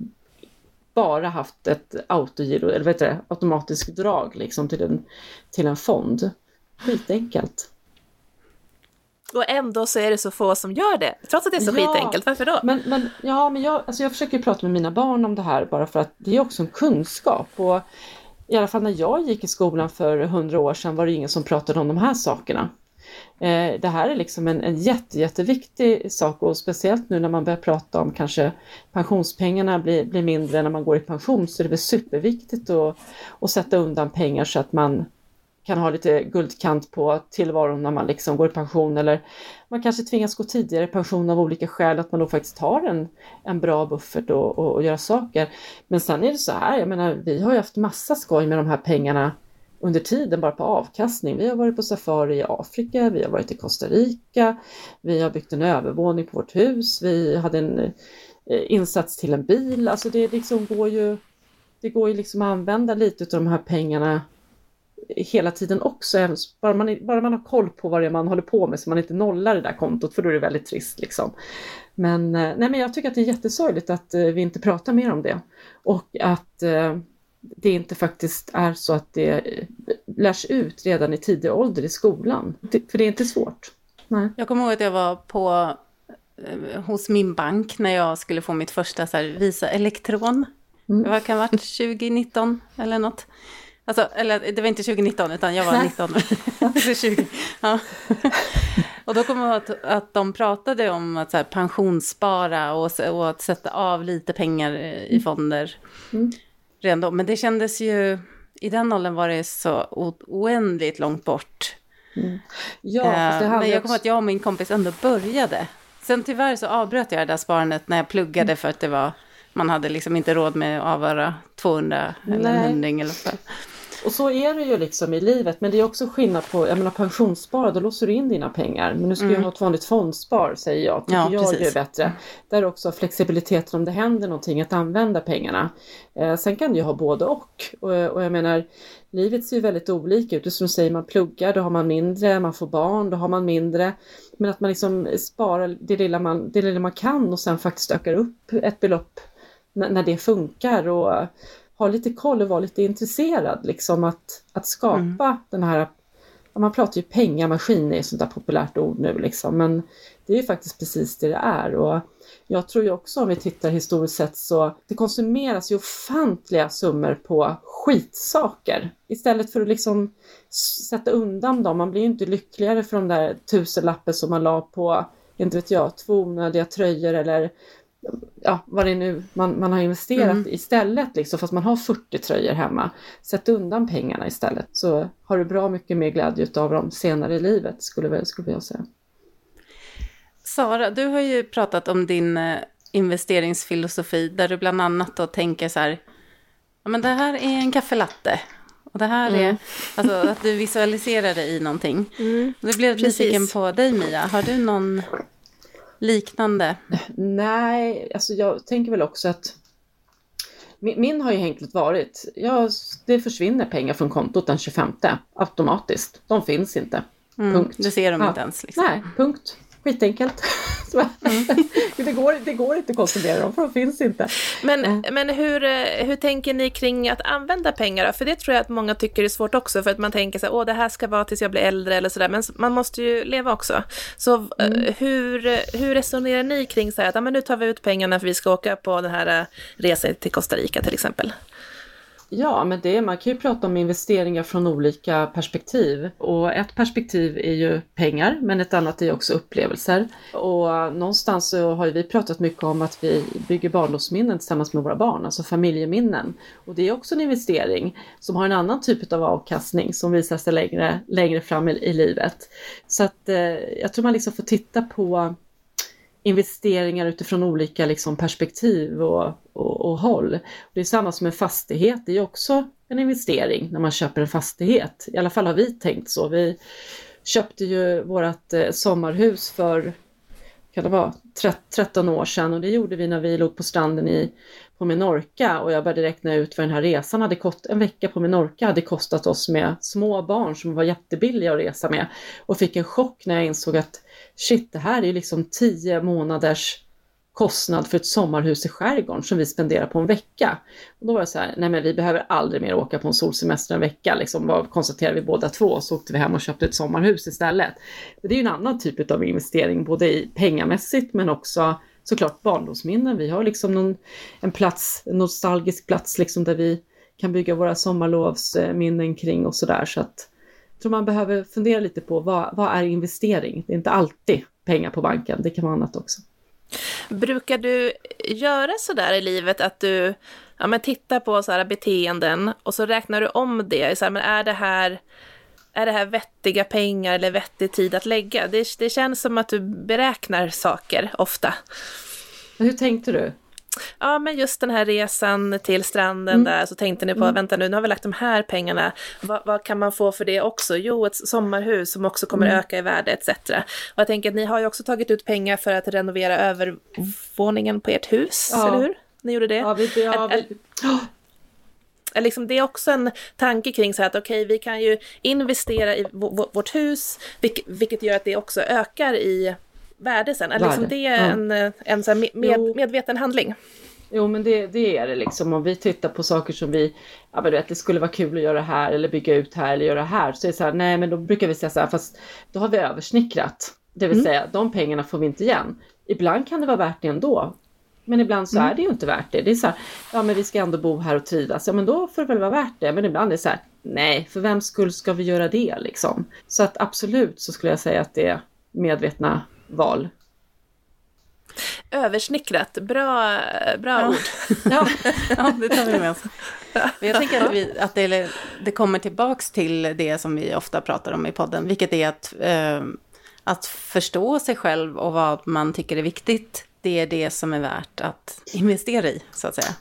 bara haft ett autogiro, eller vet du, automatiskt drag liksom till en, till en fond. Skitenkelt. Och ändå så är det så få som gör det, trots att det är så ja, skitenkelt. Varför då? Men, men, ja, men jag, alltså jag försöker prata med mina barn om det här bara för att det är också en kunskap. Och i alla fall när jag gick i skolan för hundra år sedan var det ingen som pratade om de här sakerna. Eh, det här är liksom en, en jätte, jätteviktig sak och speciellt nu när man börjar prata om kanske pensionspengarna blir, blir mindre när man går i pension så är det väl superviktigt att, att sätta undan pengar så att man kan ha lite guldkant på tillvaron när man liksom går i pension eller man kanske tvingas gå tidigare i pension av olika skäl, att man då faktiskt har en, en bra buffert och, och, och göra saker. Men sen är det så här, jag menar vi har ju haft massa skoj med de här pengarna under tiden bara på avkastning. Vi har varit på safari i Afrika, vi har varit i Costa Rica, vi har byggt en övervåning på vårt hus, vi hade en eh, insats till en bil. Alltså det liksom går ju, det går ju liksom att använda lite av de här pengarna hela tiden också, bara man, bara man har koll på vad det är man håller på med så man inte nollar det där kontot för då är det väldigt trist. Liksom. Men, eh, nej, men jag tycker att det är jättesorgligt att eh, vi inte pratar mer om det och att det inte faktiskt är så att det lärs ut redan i tidig ålder i skolan. För det är inte svårt. Nej. Jag kommer ihåg att jag var på, eh, hos min bank när jag skulle få mitt första så här, Visa Elektron. Mm. Det var, kan ha varit 2019 eller något. Alltså, eller det var inte 2019 utan jag var 19. 20, ja. Och då jag ihåg att, att de pratade om att så här, pensionsspara och, och att sätta av lite pengar i fonder. Mm redan då. Men det kändes ju, i den åldern var det så oändligt långt bort. Mm. Ja, uh, men jag kommer att jag och min kompis ändå började. Sen tyvärr så avbröt jag det där sparandet när jag pluggade mm. för att det var, man hade liksom inte råd med att avvara 200 Nej. eller en hundring eller så. Och så är det ju liksom i livet, men det är också skillnad på, jag menar pensionsspara, då låser du in dina pengar. Men nu ska mm. jag ha ett vanligt fondspar, säger jag, tycker ja, jag precis. är bättre. Där också flexibiliteten om det händer någonting, att använda pengarna. Eh, sen kan du ju ha både och. och. Och jag menar, livet ser ju väldigt olika ut. Som du säger, man pluggar, då har man mindre, man får barn, då har man mindre. Men att man liksom sparar det lilla man, det lilla man kan och sen faktiskt ökar upp ett belopp när, när det funkar. Och, ha lite koll och vara lite intresserad liksom att, att skapa mm. den här, man pratar ju pengamaskin är ett sånt där populärt ord nu liksom, men det är ju faktiskt precis det det är och jag tror ju också om vi tittar historiskt sett så det konsumeras ju ofantliga summor på skitsaker istället för att liksom sätta undan dem. Man blir ju inte lyckligare för de där tusenlappen som man la på, inte vet jag, två onödiga tröjor eller ja, vad det är nu man, man har investerat mm. istället, liksom, fast man har 40 tröjor hemma. Sätt undan pengarna istället så har du bra mycket mer glädje av dem senare i livet skulle, skulle jag säga. Sara, du har ju pratat om din eh, investeringsfilosofi där du bland annat då tänker så här, ja men det här är en kaffelatte och det här mm. är, alltså att du visualiserar det i någonting. Mm. Nu blev jag nyfiken på dig Mia, har du någon liknande? Nej, alltså jag tänker väl också att min, min har ju enkelt varit, ja, det försvinner pengar från kontot den 25 automatiskt. De finns inte. Mm, punkt. Det ser de ja. inte ens. Liksom. Nej, punkt. Skitenkelt. Mm. det, går, det går inte att konsumera dem för de finns inte. Men, äh. men hur, eh, hur tänker ni kring att använda pengar då? För det tror jag att många tycker är svårt också för att man tänker så här, åh det här ska vara tills jag blir äldre eller sådär, men man måste ju leva också. Så eh, mm. hur, hur resonerar ni kring så här att, ja, men nu tar vi ut pengarna för vi ska åka på den här resan till Costa Rica till exempel? Ja, men det, man kan ju prata om investeringar från olika perspektiv. Och ett perspektiv är ju pengar, men ett annat är också upplevelser. Och någonstans så har vi pratat mycket om att vi bygger barndomsminnen tillsammans med våra barn, alltså familjeminnen. Och det är också en investering som har en annan typ av avkastning som visar sig längre, längre fram i, i livet. Så att eh, jag tror man liksom får titta på investeringar utifrån olika liksom, perspektiv och, och, och håll. Det är samma som en fastighet, det är också en investering när man köper en fastighet. I alla fall har vi tänkt så. Vi köpte ju vårt eh, sommarhus för kan det vara, 13 år sedan och det gjorde vi när vi låg på stranden i, på Menorca och jag började räkna ut vad den här resan hade kostat. En vecka på Menorca hade kostat oss med små barn som var jättebilliga att resa med och fick en chock när jag insåg att shit, det här är ju liksom tio månaders kostnad för ett sommarhus i skärgården som vi spenderar på en vecka. Och då var det så här, nej men vi behöver aldrig mer åka på en solsemester en vecka, liksom vad konstaterade vi båda två, så åkte vi hem och köpte ett sommarhus istället. Det är ju en annan typ av investering, både i pengamässigt men också såklart barndomsminnen. Vi har liksom någon, en plats, en nostalgisk plats liksom där vi kan bygga våra sommarlovsminnen kring och sådär. Så att jag tror man behöver fundera lite på vad, vad är investering? Det är inte alltid pengar på banken, det kan vara annat också. Brukar du göra så där i livet att du ja, men tittar på så här beteenden och så räknar du om det? Så här, men är det här är det här vettiga pengar eller vettig tid att lägga? Det, det känns som att du beräknar saker ofta. Hur tänkte du? Ja, men just den här resan till stranden mm. där, så tänkte ni på, mm. vänta nu, nu har vi lagt de här pengarna, vad, vad, kan man få för det också? Jo, ett sommarhus som också kommer mm. öka i värde, etc. Och jag tänker att ni har ju också tagit ut pengar för att renovera övervåningen på ert hus, ja. eller hur? Ni gjorde det? Ja, vi, ja, vi... Är, liksom, det är också en tanke kring så här att okej, okay, vi kan ju investera i vårt hus, vilket gör att det också ökar i värde sen? Är liksom det är en, ja. en så med, medveten handling? Jo men det, det, är det liksom. Om vi tittar på saker som vi, ja men du vet det skulle vara kul att göra här eller bygga ut här eller göra här. Så är det så här, nej men då brukar vi säga så här, fast då har vi översnickrat. Det vill mm. säga de pengarna får vi inte igen. Ibland kan det vara värt det ändå. Men ibland så mm. är det ju inte värt det. Det är så här, ja men vi ska ändå bo här och trivas. Ja men då får det väl vara värt det. Men ibland är det så här, nej för vem skull ska vi göra det liksom? Så att absolut så skulle jag säga att det är medvetna val. Översnickrat, bra, bra ja. ord. ja. ja, det tar vi med oss. Jag tänker att, vi, att det, det, kommer tillbaks till det som vi ofta pratar om i podden, vilket är att, eh, att förstå sig själv och vad man tycker är viktigt. Det är det som är värt att investera i, så att säga.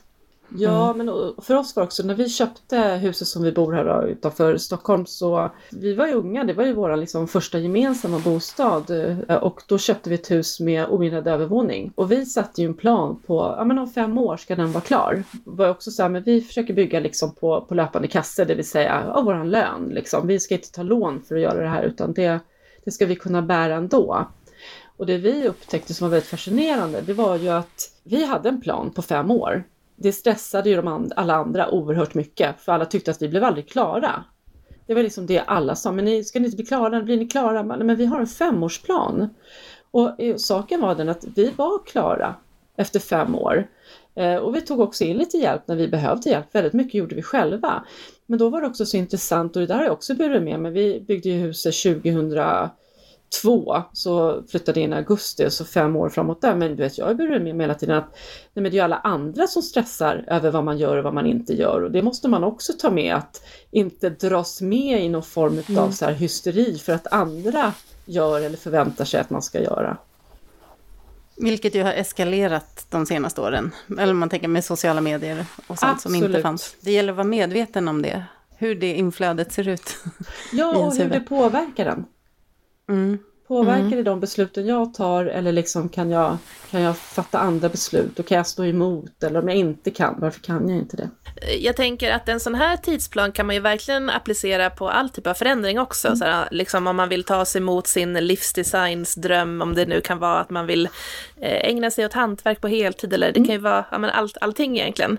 Ja, mm. men för oss var också när vi köpte huset som vi bor här då, utanför Stockholm så vi var ju unga, det var ju vår liksom första gemensamma bostad eh, och då köpte vi ett hus med oinredd övervåning och vi satte ju en plan på, ja men om fem år ska den vara klar. Det var också så här, men vi försöker bygga liksom på, på löpande kasse, det vill säga ja, våran lön liksom. Vi ska inte ta lån för att göra det här utan det, det ska vi kunna bära ändå. Och det vi upptäckte som var väldigt fascinerande, det var ju att vi hade en plan på fem år det stressade ju de and alla andra oerhört mycket för alla tyckte att vi blev aldrig klara. Det var liksom det alla sa, men ni, ska ni inte bli klara? Blir ni klara? Men vi har en femårsplan. Och eh, saken var den att vi var klara efter fem år. Eh, och vi tog också in lite hjälp när vi behövde hjälp. Väldigt mycket gjorde vi själva. Men då var det också så intressant och det där har jag också burit med mig. Vi byggde ju huset 2000 två så flyttade jag in i augusti, så fem år framåt där. Men du vet, jag burit med hela tiden att nej, men det är alla andra som stressar över vad man gör och vad man inte gör. Och det måste man också ta med, att inte dras med i någon form av mm. så här hysteri för att andra gör eller förväntar sig att man ska göra. Vilket ju har eskalerat de senaste åren. Eller om man tänker med sociala medier och sånt Absolut. som inte fanns. Det gäller att vara medveten om det. Hur det inflödet ser ut. Ja, och hur det påverkar den. Mm. Påverkar mm. det de besluten jag tar eller liksom kan jag, kan jag fatta andra beslut och kan jag stå emot eller om jag inte kan, varför kan jag inte det? Jag tänker att en sån här tidsplan kan man ju verkligen applicera på all typ av förändring också. Mm. Så här, liksom om man vill ta sig mot sin livsdesignsdröm, om det nu kan vara att man vill eh, ägna sig åt hantverk på heltid eller det mm. kan ju vara ja, men allt, allting egentligen.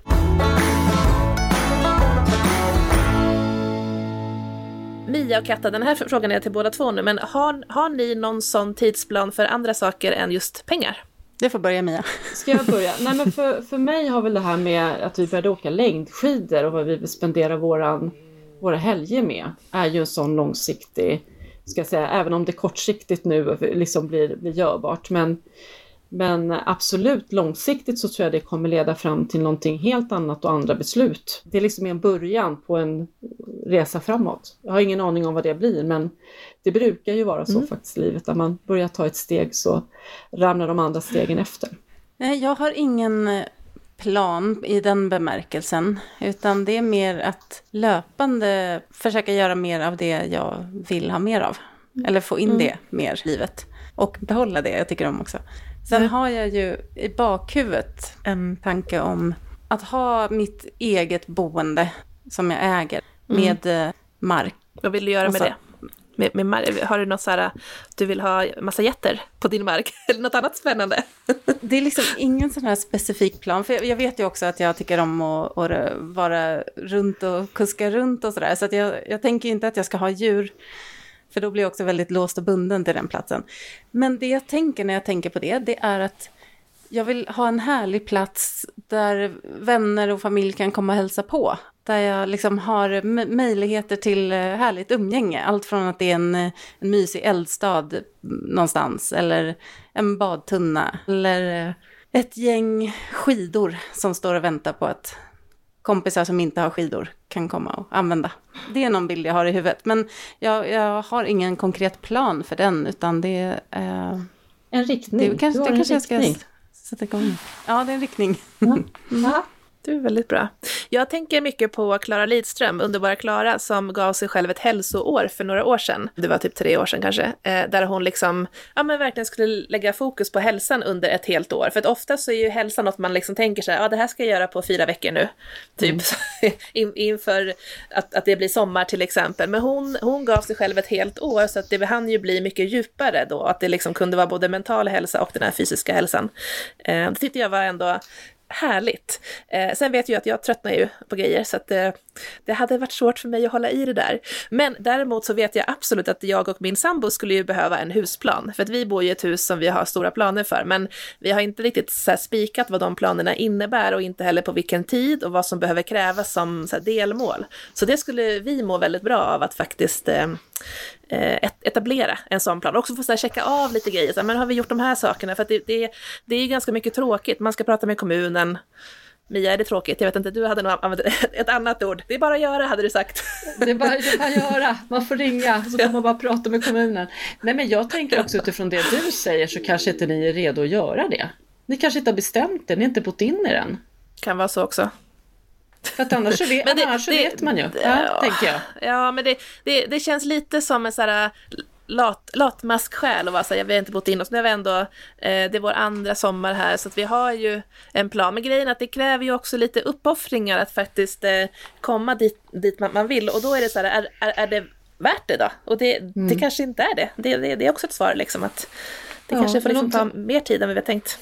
Mia och Katta, den här frågan är till båda två nu, men har, har ni någon sån tidsplan för andra saker än just pengar? Det får börja Mia. Ska jag börja? Nej men för, för mig har väl det här med att vi började åka längdskidor och vad vi vill spendera våran, våra helger med är ju en sån långsiktig, ska jag säga, även om det kortsiktigt nu liksom blir, blir görbart. Men men absolut, långsiktigt så tror jag det kommer leda fram till någonting helt annat och andra beslut. Det är liksom en början på en resa framåt. Jag har ingen aning om vad det blir, men det brukar ju vara så mm. faktiskt i livet. När man börjar ta ett steg så ramlar de andra stegen efter. Jag har ingen eh, plan i den bemärkelsen, utan det är mer att löpande försöka göra mer av det jag vill ha mer av. Eller få in mm. det mer i livet. Och behålla det jag tycker om också. Sen mm. har jag ju i bakhuvudet en tanke om att ha mitt eget boende som jag äger mm. med mm. mark. Vad vill du göra med det? Med, med mark? Har du något så här, du vill ha massa jätter på din mark? Eller något annat spännande? det är liksom ingen sån här specifik plan. För jag, jag vet ju också att jag tycker om att, att vara runt och kuska runt och sådär. Så att jag, jag tänker inte att jag ska ha djur för då blir jag också väldigt låst och bunden till den platsen. Men det jag tänker när jag tänker på det, det är att jag vill ha en härlig plats där vänner och familj kan komma och hälsa på. Där jag liksom har möjligheter till eh, härligt umgänge. Allt från att det är en, eh, en mysig eldstad någonstans, eller en badtunna, eller eh, ett gäng skidor som står och väntar på att kompisar som inte har skidor kan komma och använda. Det är någon bild jag har i huvudet, men jag, jag har ingen konkret plan för den, utan det är... Eh, En riktning. det kanske, du har det en kanske jag ska riktning. sätta igång. Ja, det är en riktning. Ja. Det är väldigt bra. Jag tänker mycket på Klara Lidström, underbara Klara, som gav sig själv ett hälsoår för några år sedan. Det var typ tre år sedan kanske. Eh, där hon liksom, ja men verkligen skulle lägga fokus på hälsan under ett helt år. För att ofta så är ju hälsan något man liksom tänker här, ja det här ska jag göra på fyra veckor nu. Typ In, inför att, att det blir sommar till exempel. Men hon, hon gav sig själv ett helt år så att det hann ju bli mycket djupare då. Att det liksom kunde vara både mental hälsa och den här fysiska hälsan. Eh, det tyckte jag var ändå härligt. Eh, sen vet jag att jag tröttnar ju på grejer så att eh, det hade varit svårt för mig att hålla i det där. Men däremot så vet jag absolut att jag och min sambo skulle ju behöva en husplan. För att vi bor i ett hus som vi har stora planer för, men vi har inte riktigt så här spikat vad de planerna innebär och inte heller på vilken tid och vad som behöver krävas som så här delmål. Så det skulle vi må väldigt bra av att faktiskt eh, etablera en sån plan. Också få så här, checka av lite grejer. Så här, men har vi gjort de här sakerna? För det, det, det är ganska mycket tråkigt. Man ska prata med kommunen. Mia, är det tråkigt? Jag vet inte, du hade nog använt ett annat ord. Det är bara att göra, hade du sagt. Det är bara det är bara att göra, man får ringa så får man bara prata med kommunen. Nej men jag tänker också utifrån det du säger så kanske inte ni är redo att göra det. Ni kanske inte har bestämt det, ni har inte bott in i den. Kan vara så också. För att annars så vet, det- annars det- vet man ju, ja, ja. tänker jag. Ja, men det, det, det känns lite som en sån här lat, latmasksjäl och vara så här, vi har inte bott in oss, nu har vi ändå, eh, det är vår andra sommar här, så att vi har ju en plan. Men grejen är att det kräver ju också lite uppoffringar att faktiskt eh, komma dit, dit man, man vill, och då är det så här, är, är, är det värt det då? Och det, det kanske inte är det. Det, det. det är också ett svar, liksom, att det Ja, kanske får liksom ta mer tid än vi har tänkt.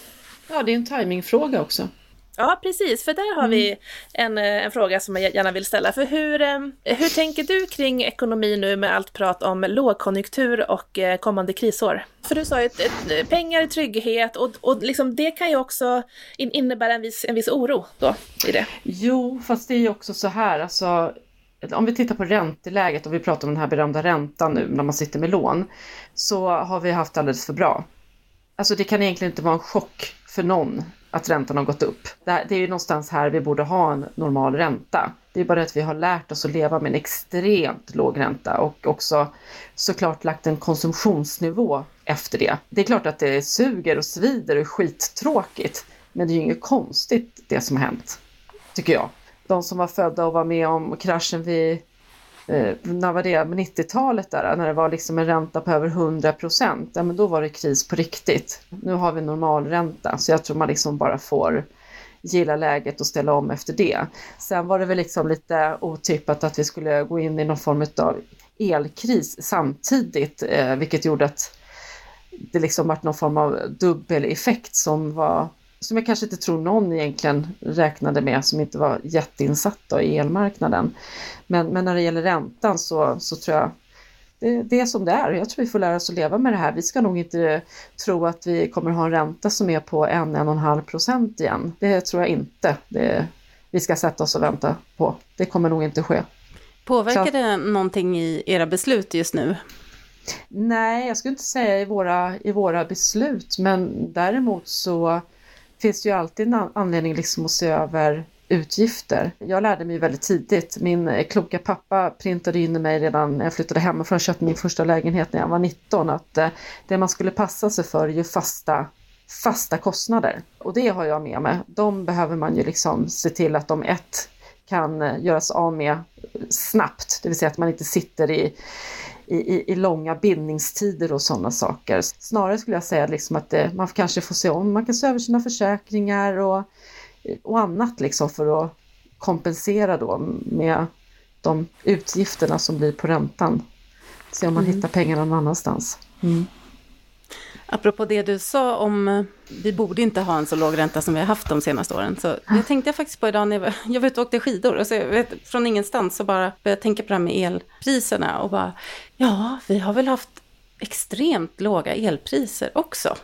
Ja, det är en timingfråga också. Ja, precis, för där har vi en, eh, en fråga som jag gärna vill ställa. För hur, eh, hur tänker du kring ekonomi nu med allt prat om lågkonjunktur och eh, kommande krisår? För du sa ju ett, pengar, trygghet och, och liksom det kan ju också in, innebära en viss, en viss oro då i det. Jo, fast det är ju också så här, alltså om vi tittar på ränteläget och vi pratar om den här berömda räntan nu när man sitter med lån, så har vi haft alldeles för bra. Alltså det kan egentligen inte vara en chock för någon att räntan har gått upp. Det, här, det är ju någonstans här vi borde ha en normal ränta. Det är bara det att vi har lärt oss att leva med en extremt låg ränta och också såklart lagt en konsumtionsnivå efter det. Det är klart att det suger och svider och är skittråkigt, men det är ju inget konstigt det som har hänt, tycker jag. De som var födda och var med om kraschen vid eh, när var det, 90-talet där, när det var liksom en ränta på över 100 procent, ja men då var det kris på riktigt. Nu har vi normalränta, så jag tror man liksom bara får gilla läget och ställa om efter det. Sen var det väl liksom lite otippat att vi skulle gå in i någon form av elkris samtidigt, eh, vilket gjorde att det liksom vart någon form av dubbeleffekt som var som jag kanske inte tror någon egentligen räknade med som inte var jätteinsatt då i elmarknaden. Men, men när det gäller räntan så, så tror jag det, det är som det är. Jag tror vi får lära oss att leva med det här. Vi ska nog inte tro att vi kommer ha en ränta som är på 1-1,5 procent igen. Det tror jag inte det, vi ska sätta oss och vänta på. Det kommer nog inte ske. Påverkar Så- det någonting i era beslut just nu? Nej, jag skulle inte säga i våra, i våra beslut, men däremot så finns det ju alltid en anledning liksom att se över utgifter. Jag lärde mig väldigt tidigt. Min kloka pappa printade in i mig redan när jag flyttade hemifrån och köpte min första lägenhet när jag var 19 att eh, det man skulle passa sig för är ju fasta fasta kostnader. Och det har jag med mig. De behöver man ju liksom se till att de ett kan eh, göras av med snabbt, det vill säga att man inte sitter i i, i, i långa bindningstider och sådana saker. Snarare skulle jag säga liksom att det, man kanske får se om, man kan se över sina försäkringar och, och annat liksom för att kompensera då med de utgifterna som blir på räntan. Se om man hittar pengarna någon annanstans. Apropå det du sa om, eh, vi borde inte ha en så låg ränta som vi har haft de senaste åren. Så det tänkte jag faktiskt på idag när jag var, jag var ute och åkte skidor. Och så, vet, från ingenstans så bara började jag tänka på det här med elpriserna. Och bara, ja, vi har väl haft extremt låga elpriser också.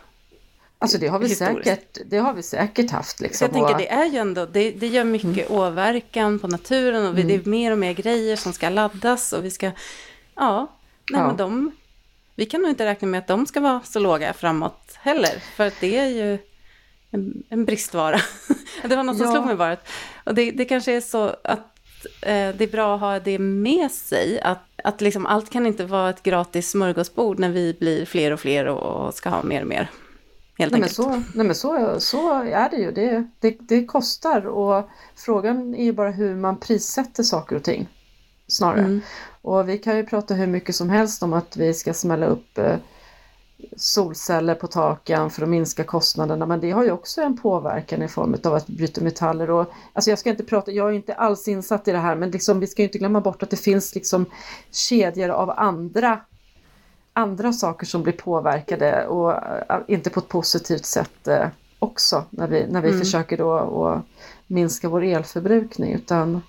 Alltså det har vi, Historiskt. säkert, det har vi säkert haft. Liksom. jag tänker det är ju ändå, det, det gör mycket åverkan på naturen och vi, det är mer och mer grejer som ska laddas och vi ska, ja, nej Ja. men de, vi kan nog inte räkna med att de ska vara så låga framåt heller, för att det är ju en, en bristvara. det var något som Ja. slog mig bara, och det, det kanske är så att eh, det är bra att ha det med sig, att, att liksom allt kan inte vara ett gratis smörgåsbord när vi blir fler och fler och, och ska ha mer och mer. Helt Nej men, så, nej men så, så är det ju. Det, det, det kostar och frågan är ju bara hur man prissätter saker och ting. Snarare. Mm. Och vi kan ju prata hur mycket som helst om att vi ska smälla upp eh, solceller på taken för att minska kostnaderna men det har ju också en påverkan i form av att bryta metaller och alltså jag ska inte prata, jag är inte alls insatt i det här men liksom, vi ska ju inte glömma bort att det finns liksom kedjor av andra andra saker som blir påverkade och äh, inte på ett positivt sätt äh, också när vi, när vi försöker då att minska vår elförbrukning. Utan,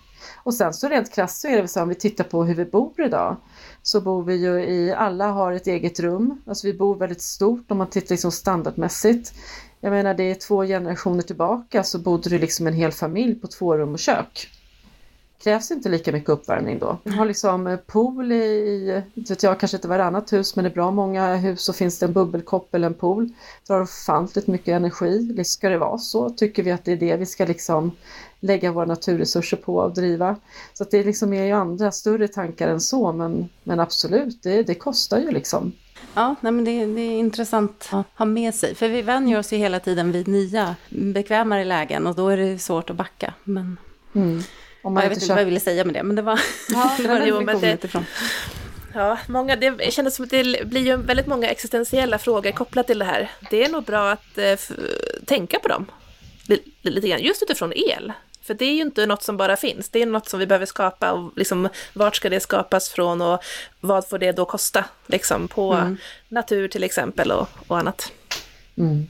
och sen så rent krasst så är det så om vi tittar på hur vi bor idag så bor vi ju i, alla har ett eget rum, alltså vi bor väldigt stort om man tittar liksom standardmässigt. Jag menar det är två generationer tillbaka så bodde det liksom en hel familj på två rum och kök krävs inte lika mycket uppvärmning då. Vi har liksom eh, pool i, inte vet jag, kanske inte varannat hus men i bra många hus så finns det en bubbelkopp eller en pool. Drar ofantligt mycket energi. Ska det vara så? Tycker vi att det är det vi ska liksom lägga våra naturresurser på och driva? Så det liksom är ju andra större tankar än så men, men absolut, det, det kostar ju liksom. Ja, nej, men det, det är intressant att ha med sig. För vi vänjer oss ju hela tiden vid nya, bekvämare lägen och då är det svårt att backa. Men Mm. Jag vet inte inte vad jag ville säga med det, men det var, Ja, det nej, var men- jo, men reflektionen det- utifrån. Ja, många, det kändes som att det blir ju väldigt många existentiella frågor kopplat till det här. Det är nog bra att eh, tänka på dem li- lite grann, just utifrån el. För det är ju inte något som bara finns, det är något som vi behöver skapa och liksom, vart ska det skapas från och vad får det då kosta liksom, på natur till exempel och, och annat. Mm.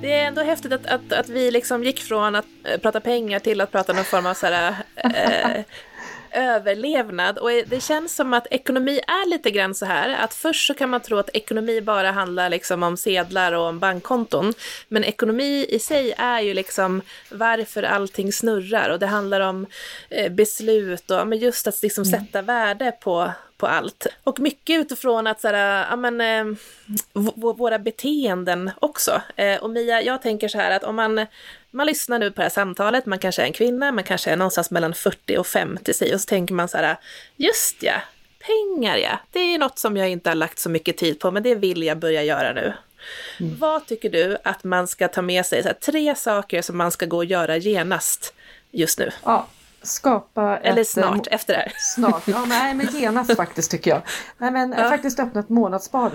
Det är ändå häftigt att, att, att vi liksom gick från att eh, prata pengar till att prata någon form av så här, eh, överlevnad. Och det känns som att ekonomi är lite grann så här, att först så kan man tro att ekonomi bara handlar liksom om sedlar och om bankkonton. Men ekonomi i sig är ju liksom varför allting snurrar och det handlar om eh, beslut och men just att liksom sätta värde på, på allt. Och mycket utifrån att så här, ja, men, eh, våra beteenden också. Eh, och Mia, jag tänker så här att om man, man lyssnar nu på det här samtalet, man kanske är en kvinna, man kanske är någonstans mellan 40 och 50 sig, och så tänker man så här, just ja, pengar ja, det är något som jag inte har lagt så mycket tid på, men det vill jag börja göra nu. Vad tycker du att man ska ta med sig? Så här, tre saker som man ska gå och göra genast just nu. Ja, skapa Eller ett, eh, snart, efter det här. Snart, ja nej men genast faktiskt tycker jag. Nej men Ja. faktiskt öppna ett månadsspar.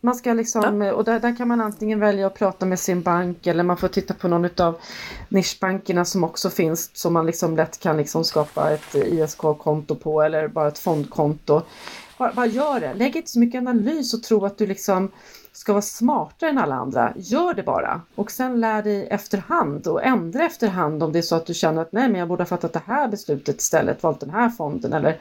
Man ska liksom, och där, där kan man antingen välja att prata med sin bank eller man får titta på någon av nischbankerna som också finns som man liksom lätt kan liksom skapa ett ISK-konto på eller bara ett fondkonto. Bara, bara gör det, lägg inte så mycket analys och tro att du liksom ska vara smartare än alla andra. Gör det bara och sen lär dig efterhand och ändra efterhand om det är så att du känner att nej men jag borde ha fattat det här beslutet istället, valt den här fonden eller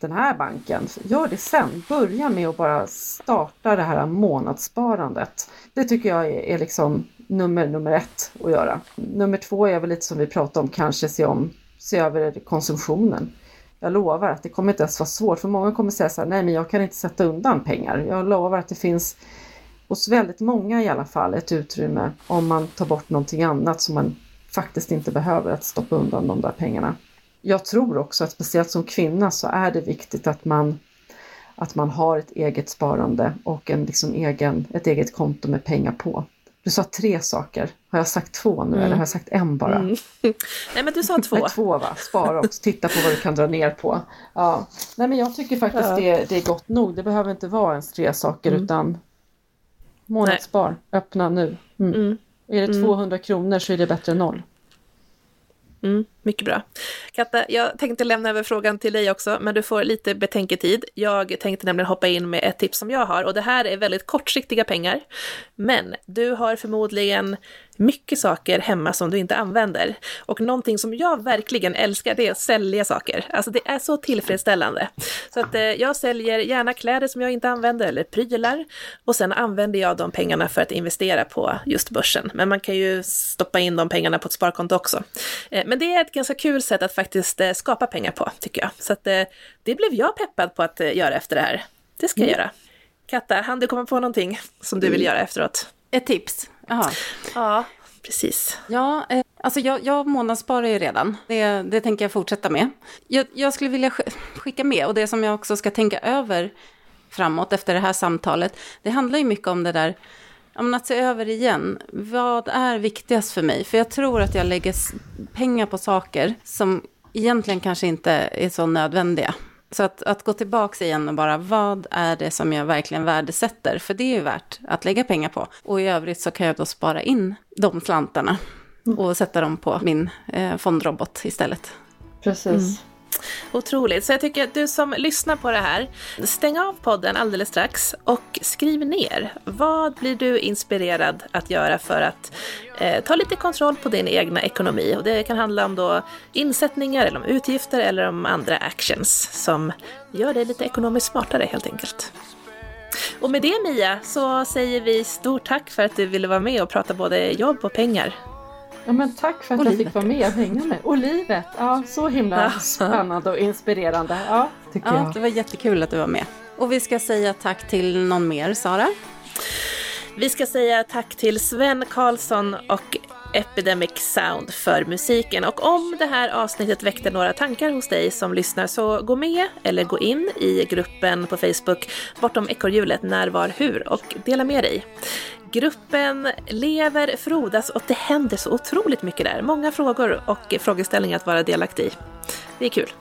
den här banken. Gör det sen, börja med att bara starta det här månadssparandet. Det tycker jag är, är liksom nummer, nummer ett att göra. Nummer två är väl lite som vi pratade om, kanske se, om, se över konsumtionen. Jag lovar att det kommer inte ens vara svårt, för många kommer säga så här, nej men jag kan inte sätta undan pengar. Jag lovar att det finns hos väldigt många i alla fall ett utrymme om man tar bort någonting annat som man faktiskt inte behöver att stoppa undan de där pengarna. Jag tror också att speciellt som kvinna så är det viktigt att man att man har ett eget sparande och en liksom egen, ett eget konto med pengar på. Du sa tre saker. Har jag sagt två nu eller har jag sagt en bara? Mm. Nej, men du sa två. Nej, två va? Spara också, titta på vad du kan dra ner på. Ja. Nej men jag tycker faktiskt Ja. det, det är gott nog. Det behöver inte vara ens tre saker Mm. utan månadsspar, öppna nu. Mm. Mm. Är det Mm. 200 kronor så är det bättre än noll. Mm. Mycket bra. Katta, jag tänkte lämna över frågan till dig också, men du får lite betänketid. Jag tänkte nämligen hoppa in med ett tips som jag har, och det här är väldigt kortsiktiga pengar. Men du har förmodligen mycket saker hemma som du inte använder. Och någonting som jag verkligen älskar, det är att sälja saker. Alltså det är så tillfredsställande. Så att eh, jag säljer gärna kläder som jag inte använder, eller prylar. Och sen använder jag de pengarna för att investera på just börsen. Men man kan ju stoppa in de pengarna på ett sparkonto också. Eh, men det är ett ganska kul sätt att faktiskt eh, skapa pengar på, tycker jag. Så att eh, det blev jag peppad på att eh, göra efter det här. Det ska jag Mm. göra. Katta, hann du komma på någonting som du vill göra efteråt? Ett tips. Jaha. Ja, precis. Ja, alltså jag, jag månadssparar ju redan. Det, det tänker jag fortsätta med. Jag, jag skulle vilja sk- skicka med, och det som jag också ska tänka över framåt efter det här samtalet, det handlar ju mycket om det där, men att se över igen. Vad är viktigast för mig? För jag tror att jag lägger pengar på saker som egentligen kanske inte är så nödvändiga. Så att, att gå tillbaka igen och bara, vad är det som jag verkligen värdesätter? För det är ju värt att lägga pengar på. Och i övrigt så kan jag då spara in de slantarna och sätta dem på min eh, fondrobot istället. Precis. Otroligt. Så jag tycker att du som lyssnar på det här, stäng av podden alldeles strax och skriv ner. Vad blir du inspirerad att göra för att eh, ta lite kontroll på din egna ekonomi? Och det kan handla om då insättningar eller om utgifter eller om andra actions som gör dig lite ekonomiskt smartare helt enkelt. Och med det Mia så säger vi stort tack för att du ville vara med och prata både jobb och pengar. Ja, men tack för att Och jag livet. fick vara med och hänga med. Och livet! Ja, så himla Ja. spännande och inspirerande. Ja, tycker Ja, jag. det var jättekul att du var med. Och vi ska säga tack till någon mer, Sara. Vi ska säga tack till Sven Karlsson och Epidemic Sound för musiken. Och om det här avsnittet väckte några tankar hos dig som lyssnar så gå med eller gå in i gruppen på Facebook Bortom ekorrhjulet När, Var, Hur och dela med dig. Gruppen lever, frodas och det händer så otroligt mycket där. Många frågor och frågeställningar att vara delaktig i. Det är kul.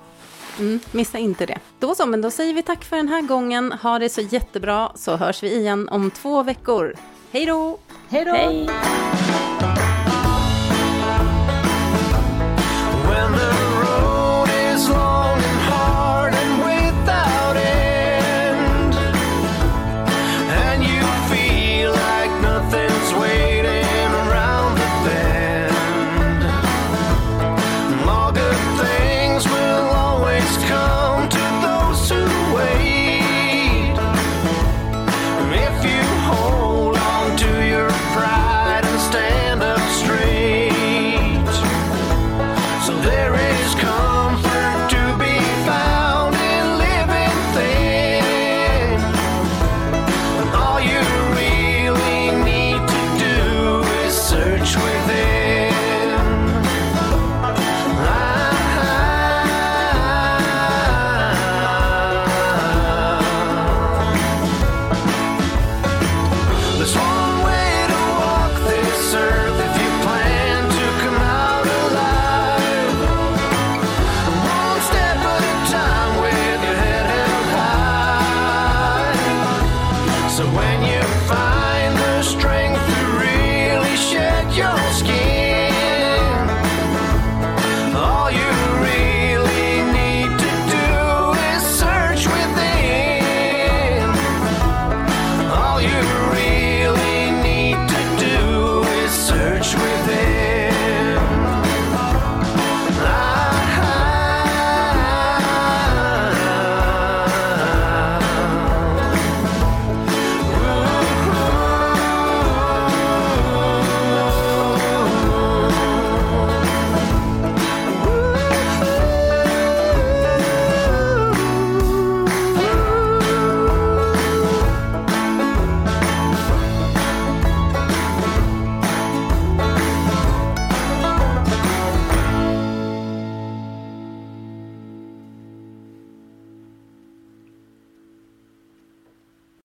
Mm, missa inte det. Då så, men då säger vi tack för den här gången. Ha det så jättebra, så hörs vi igen om två veckor. Hej då! Hej då! Hej. When the road is long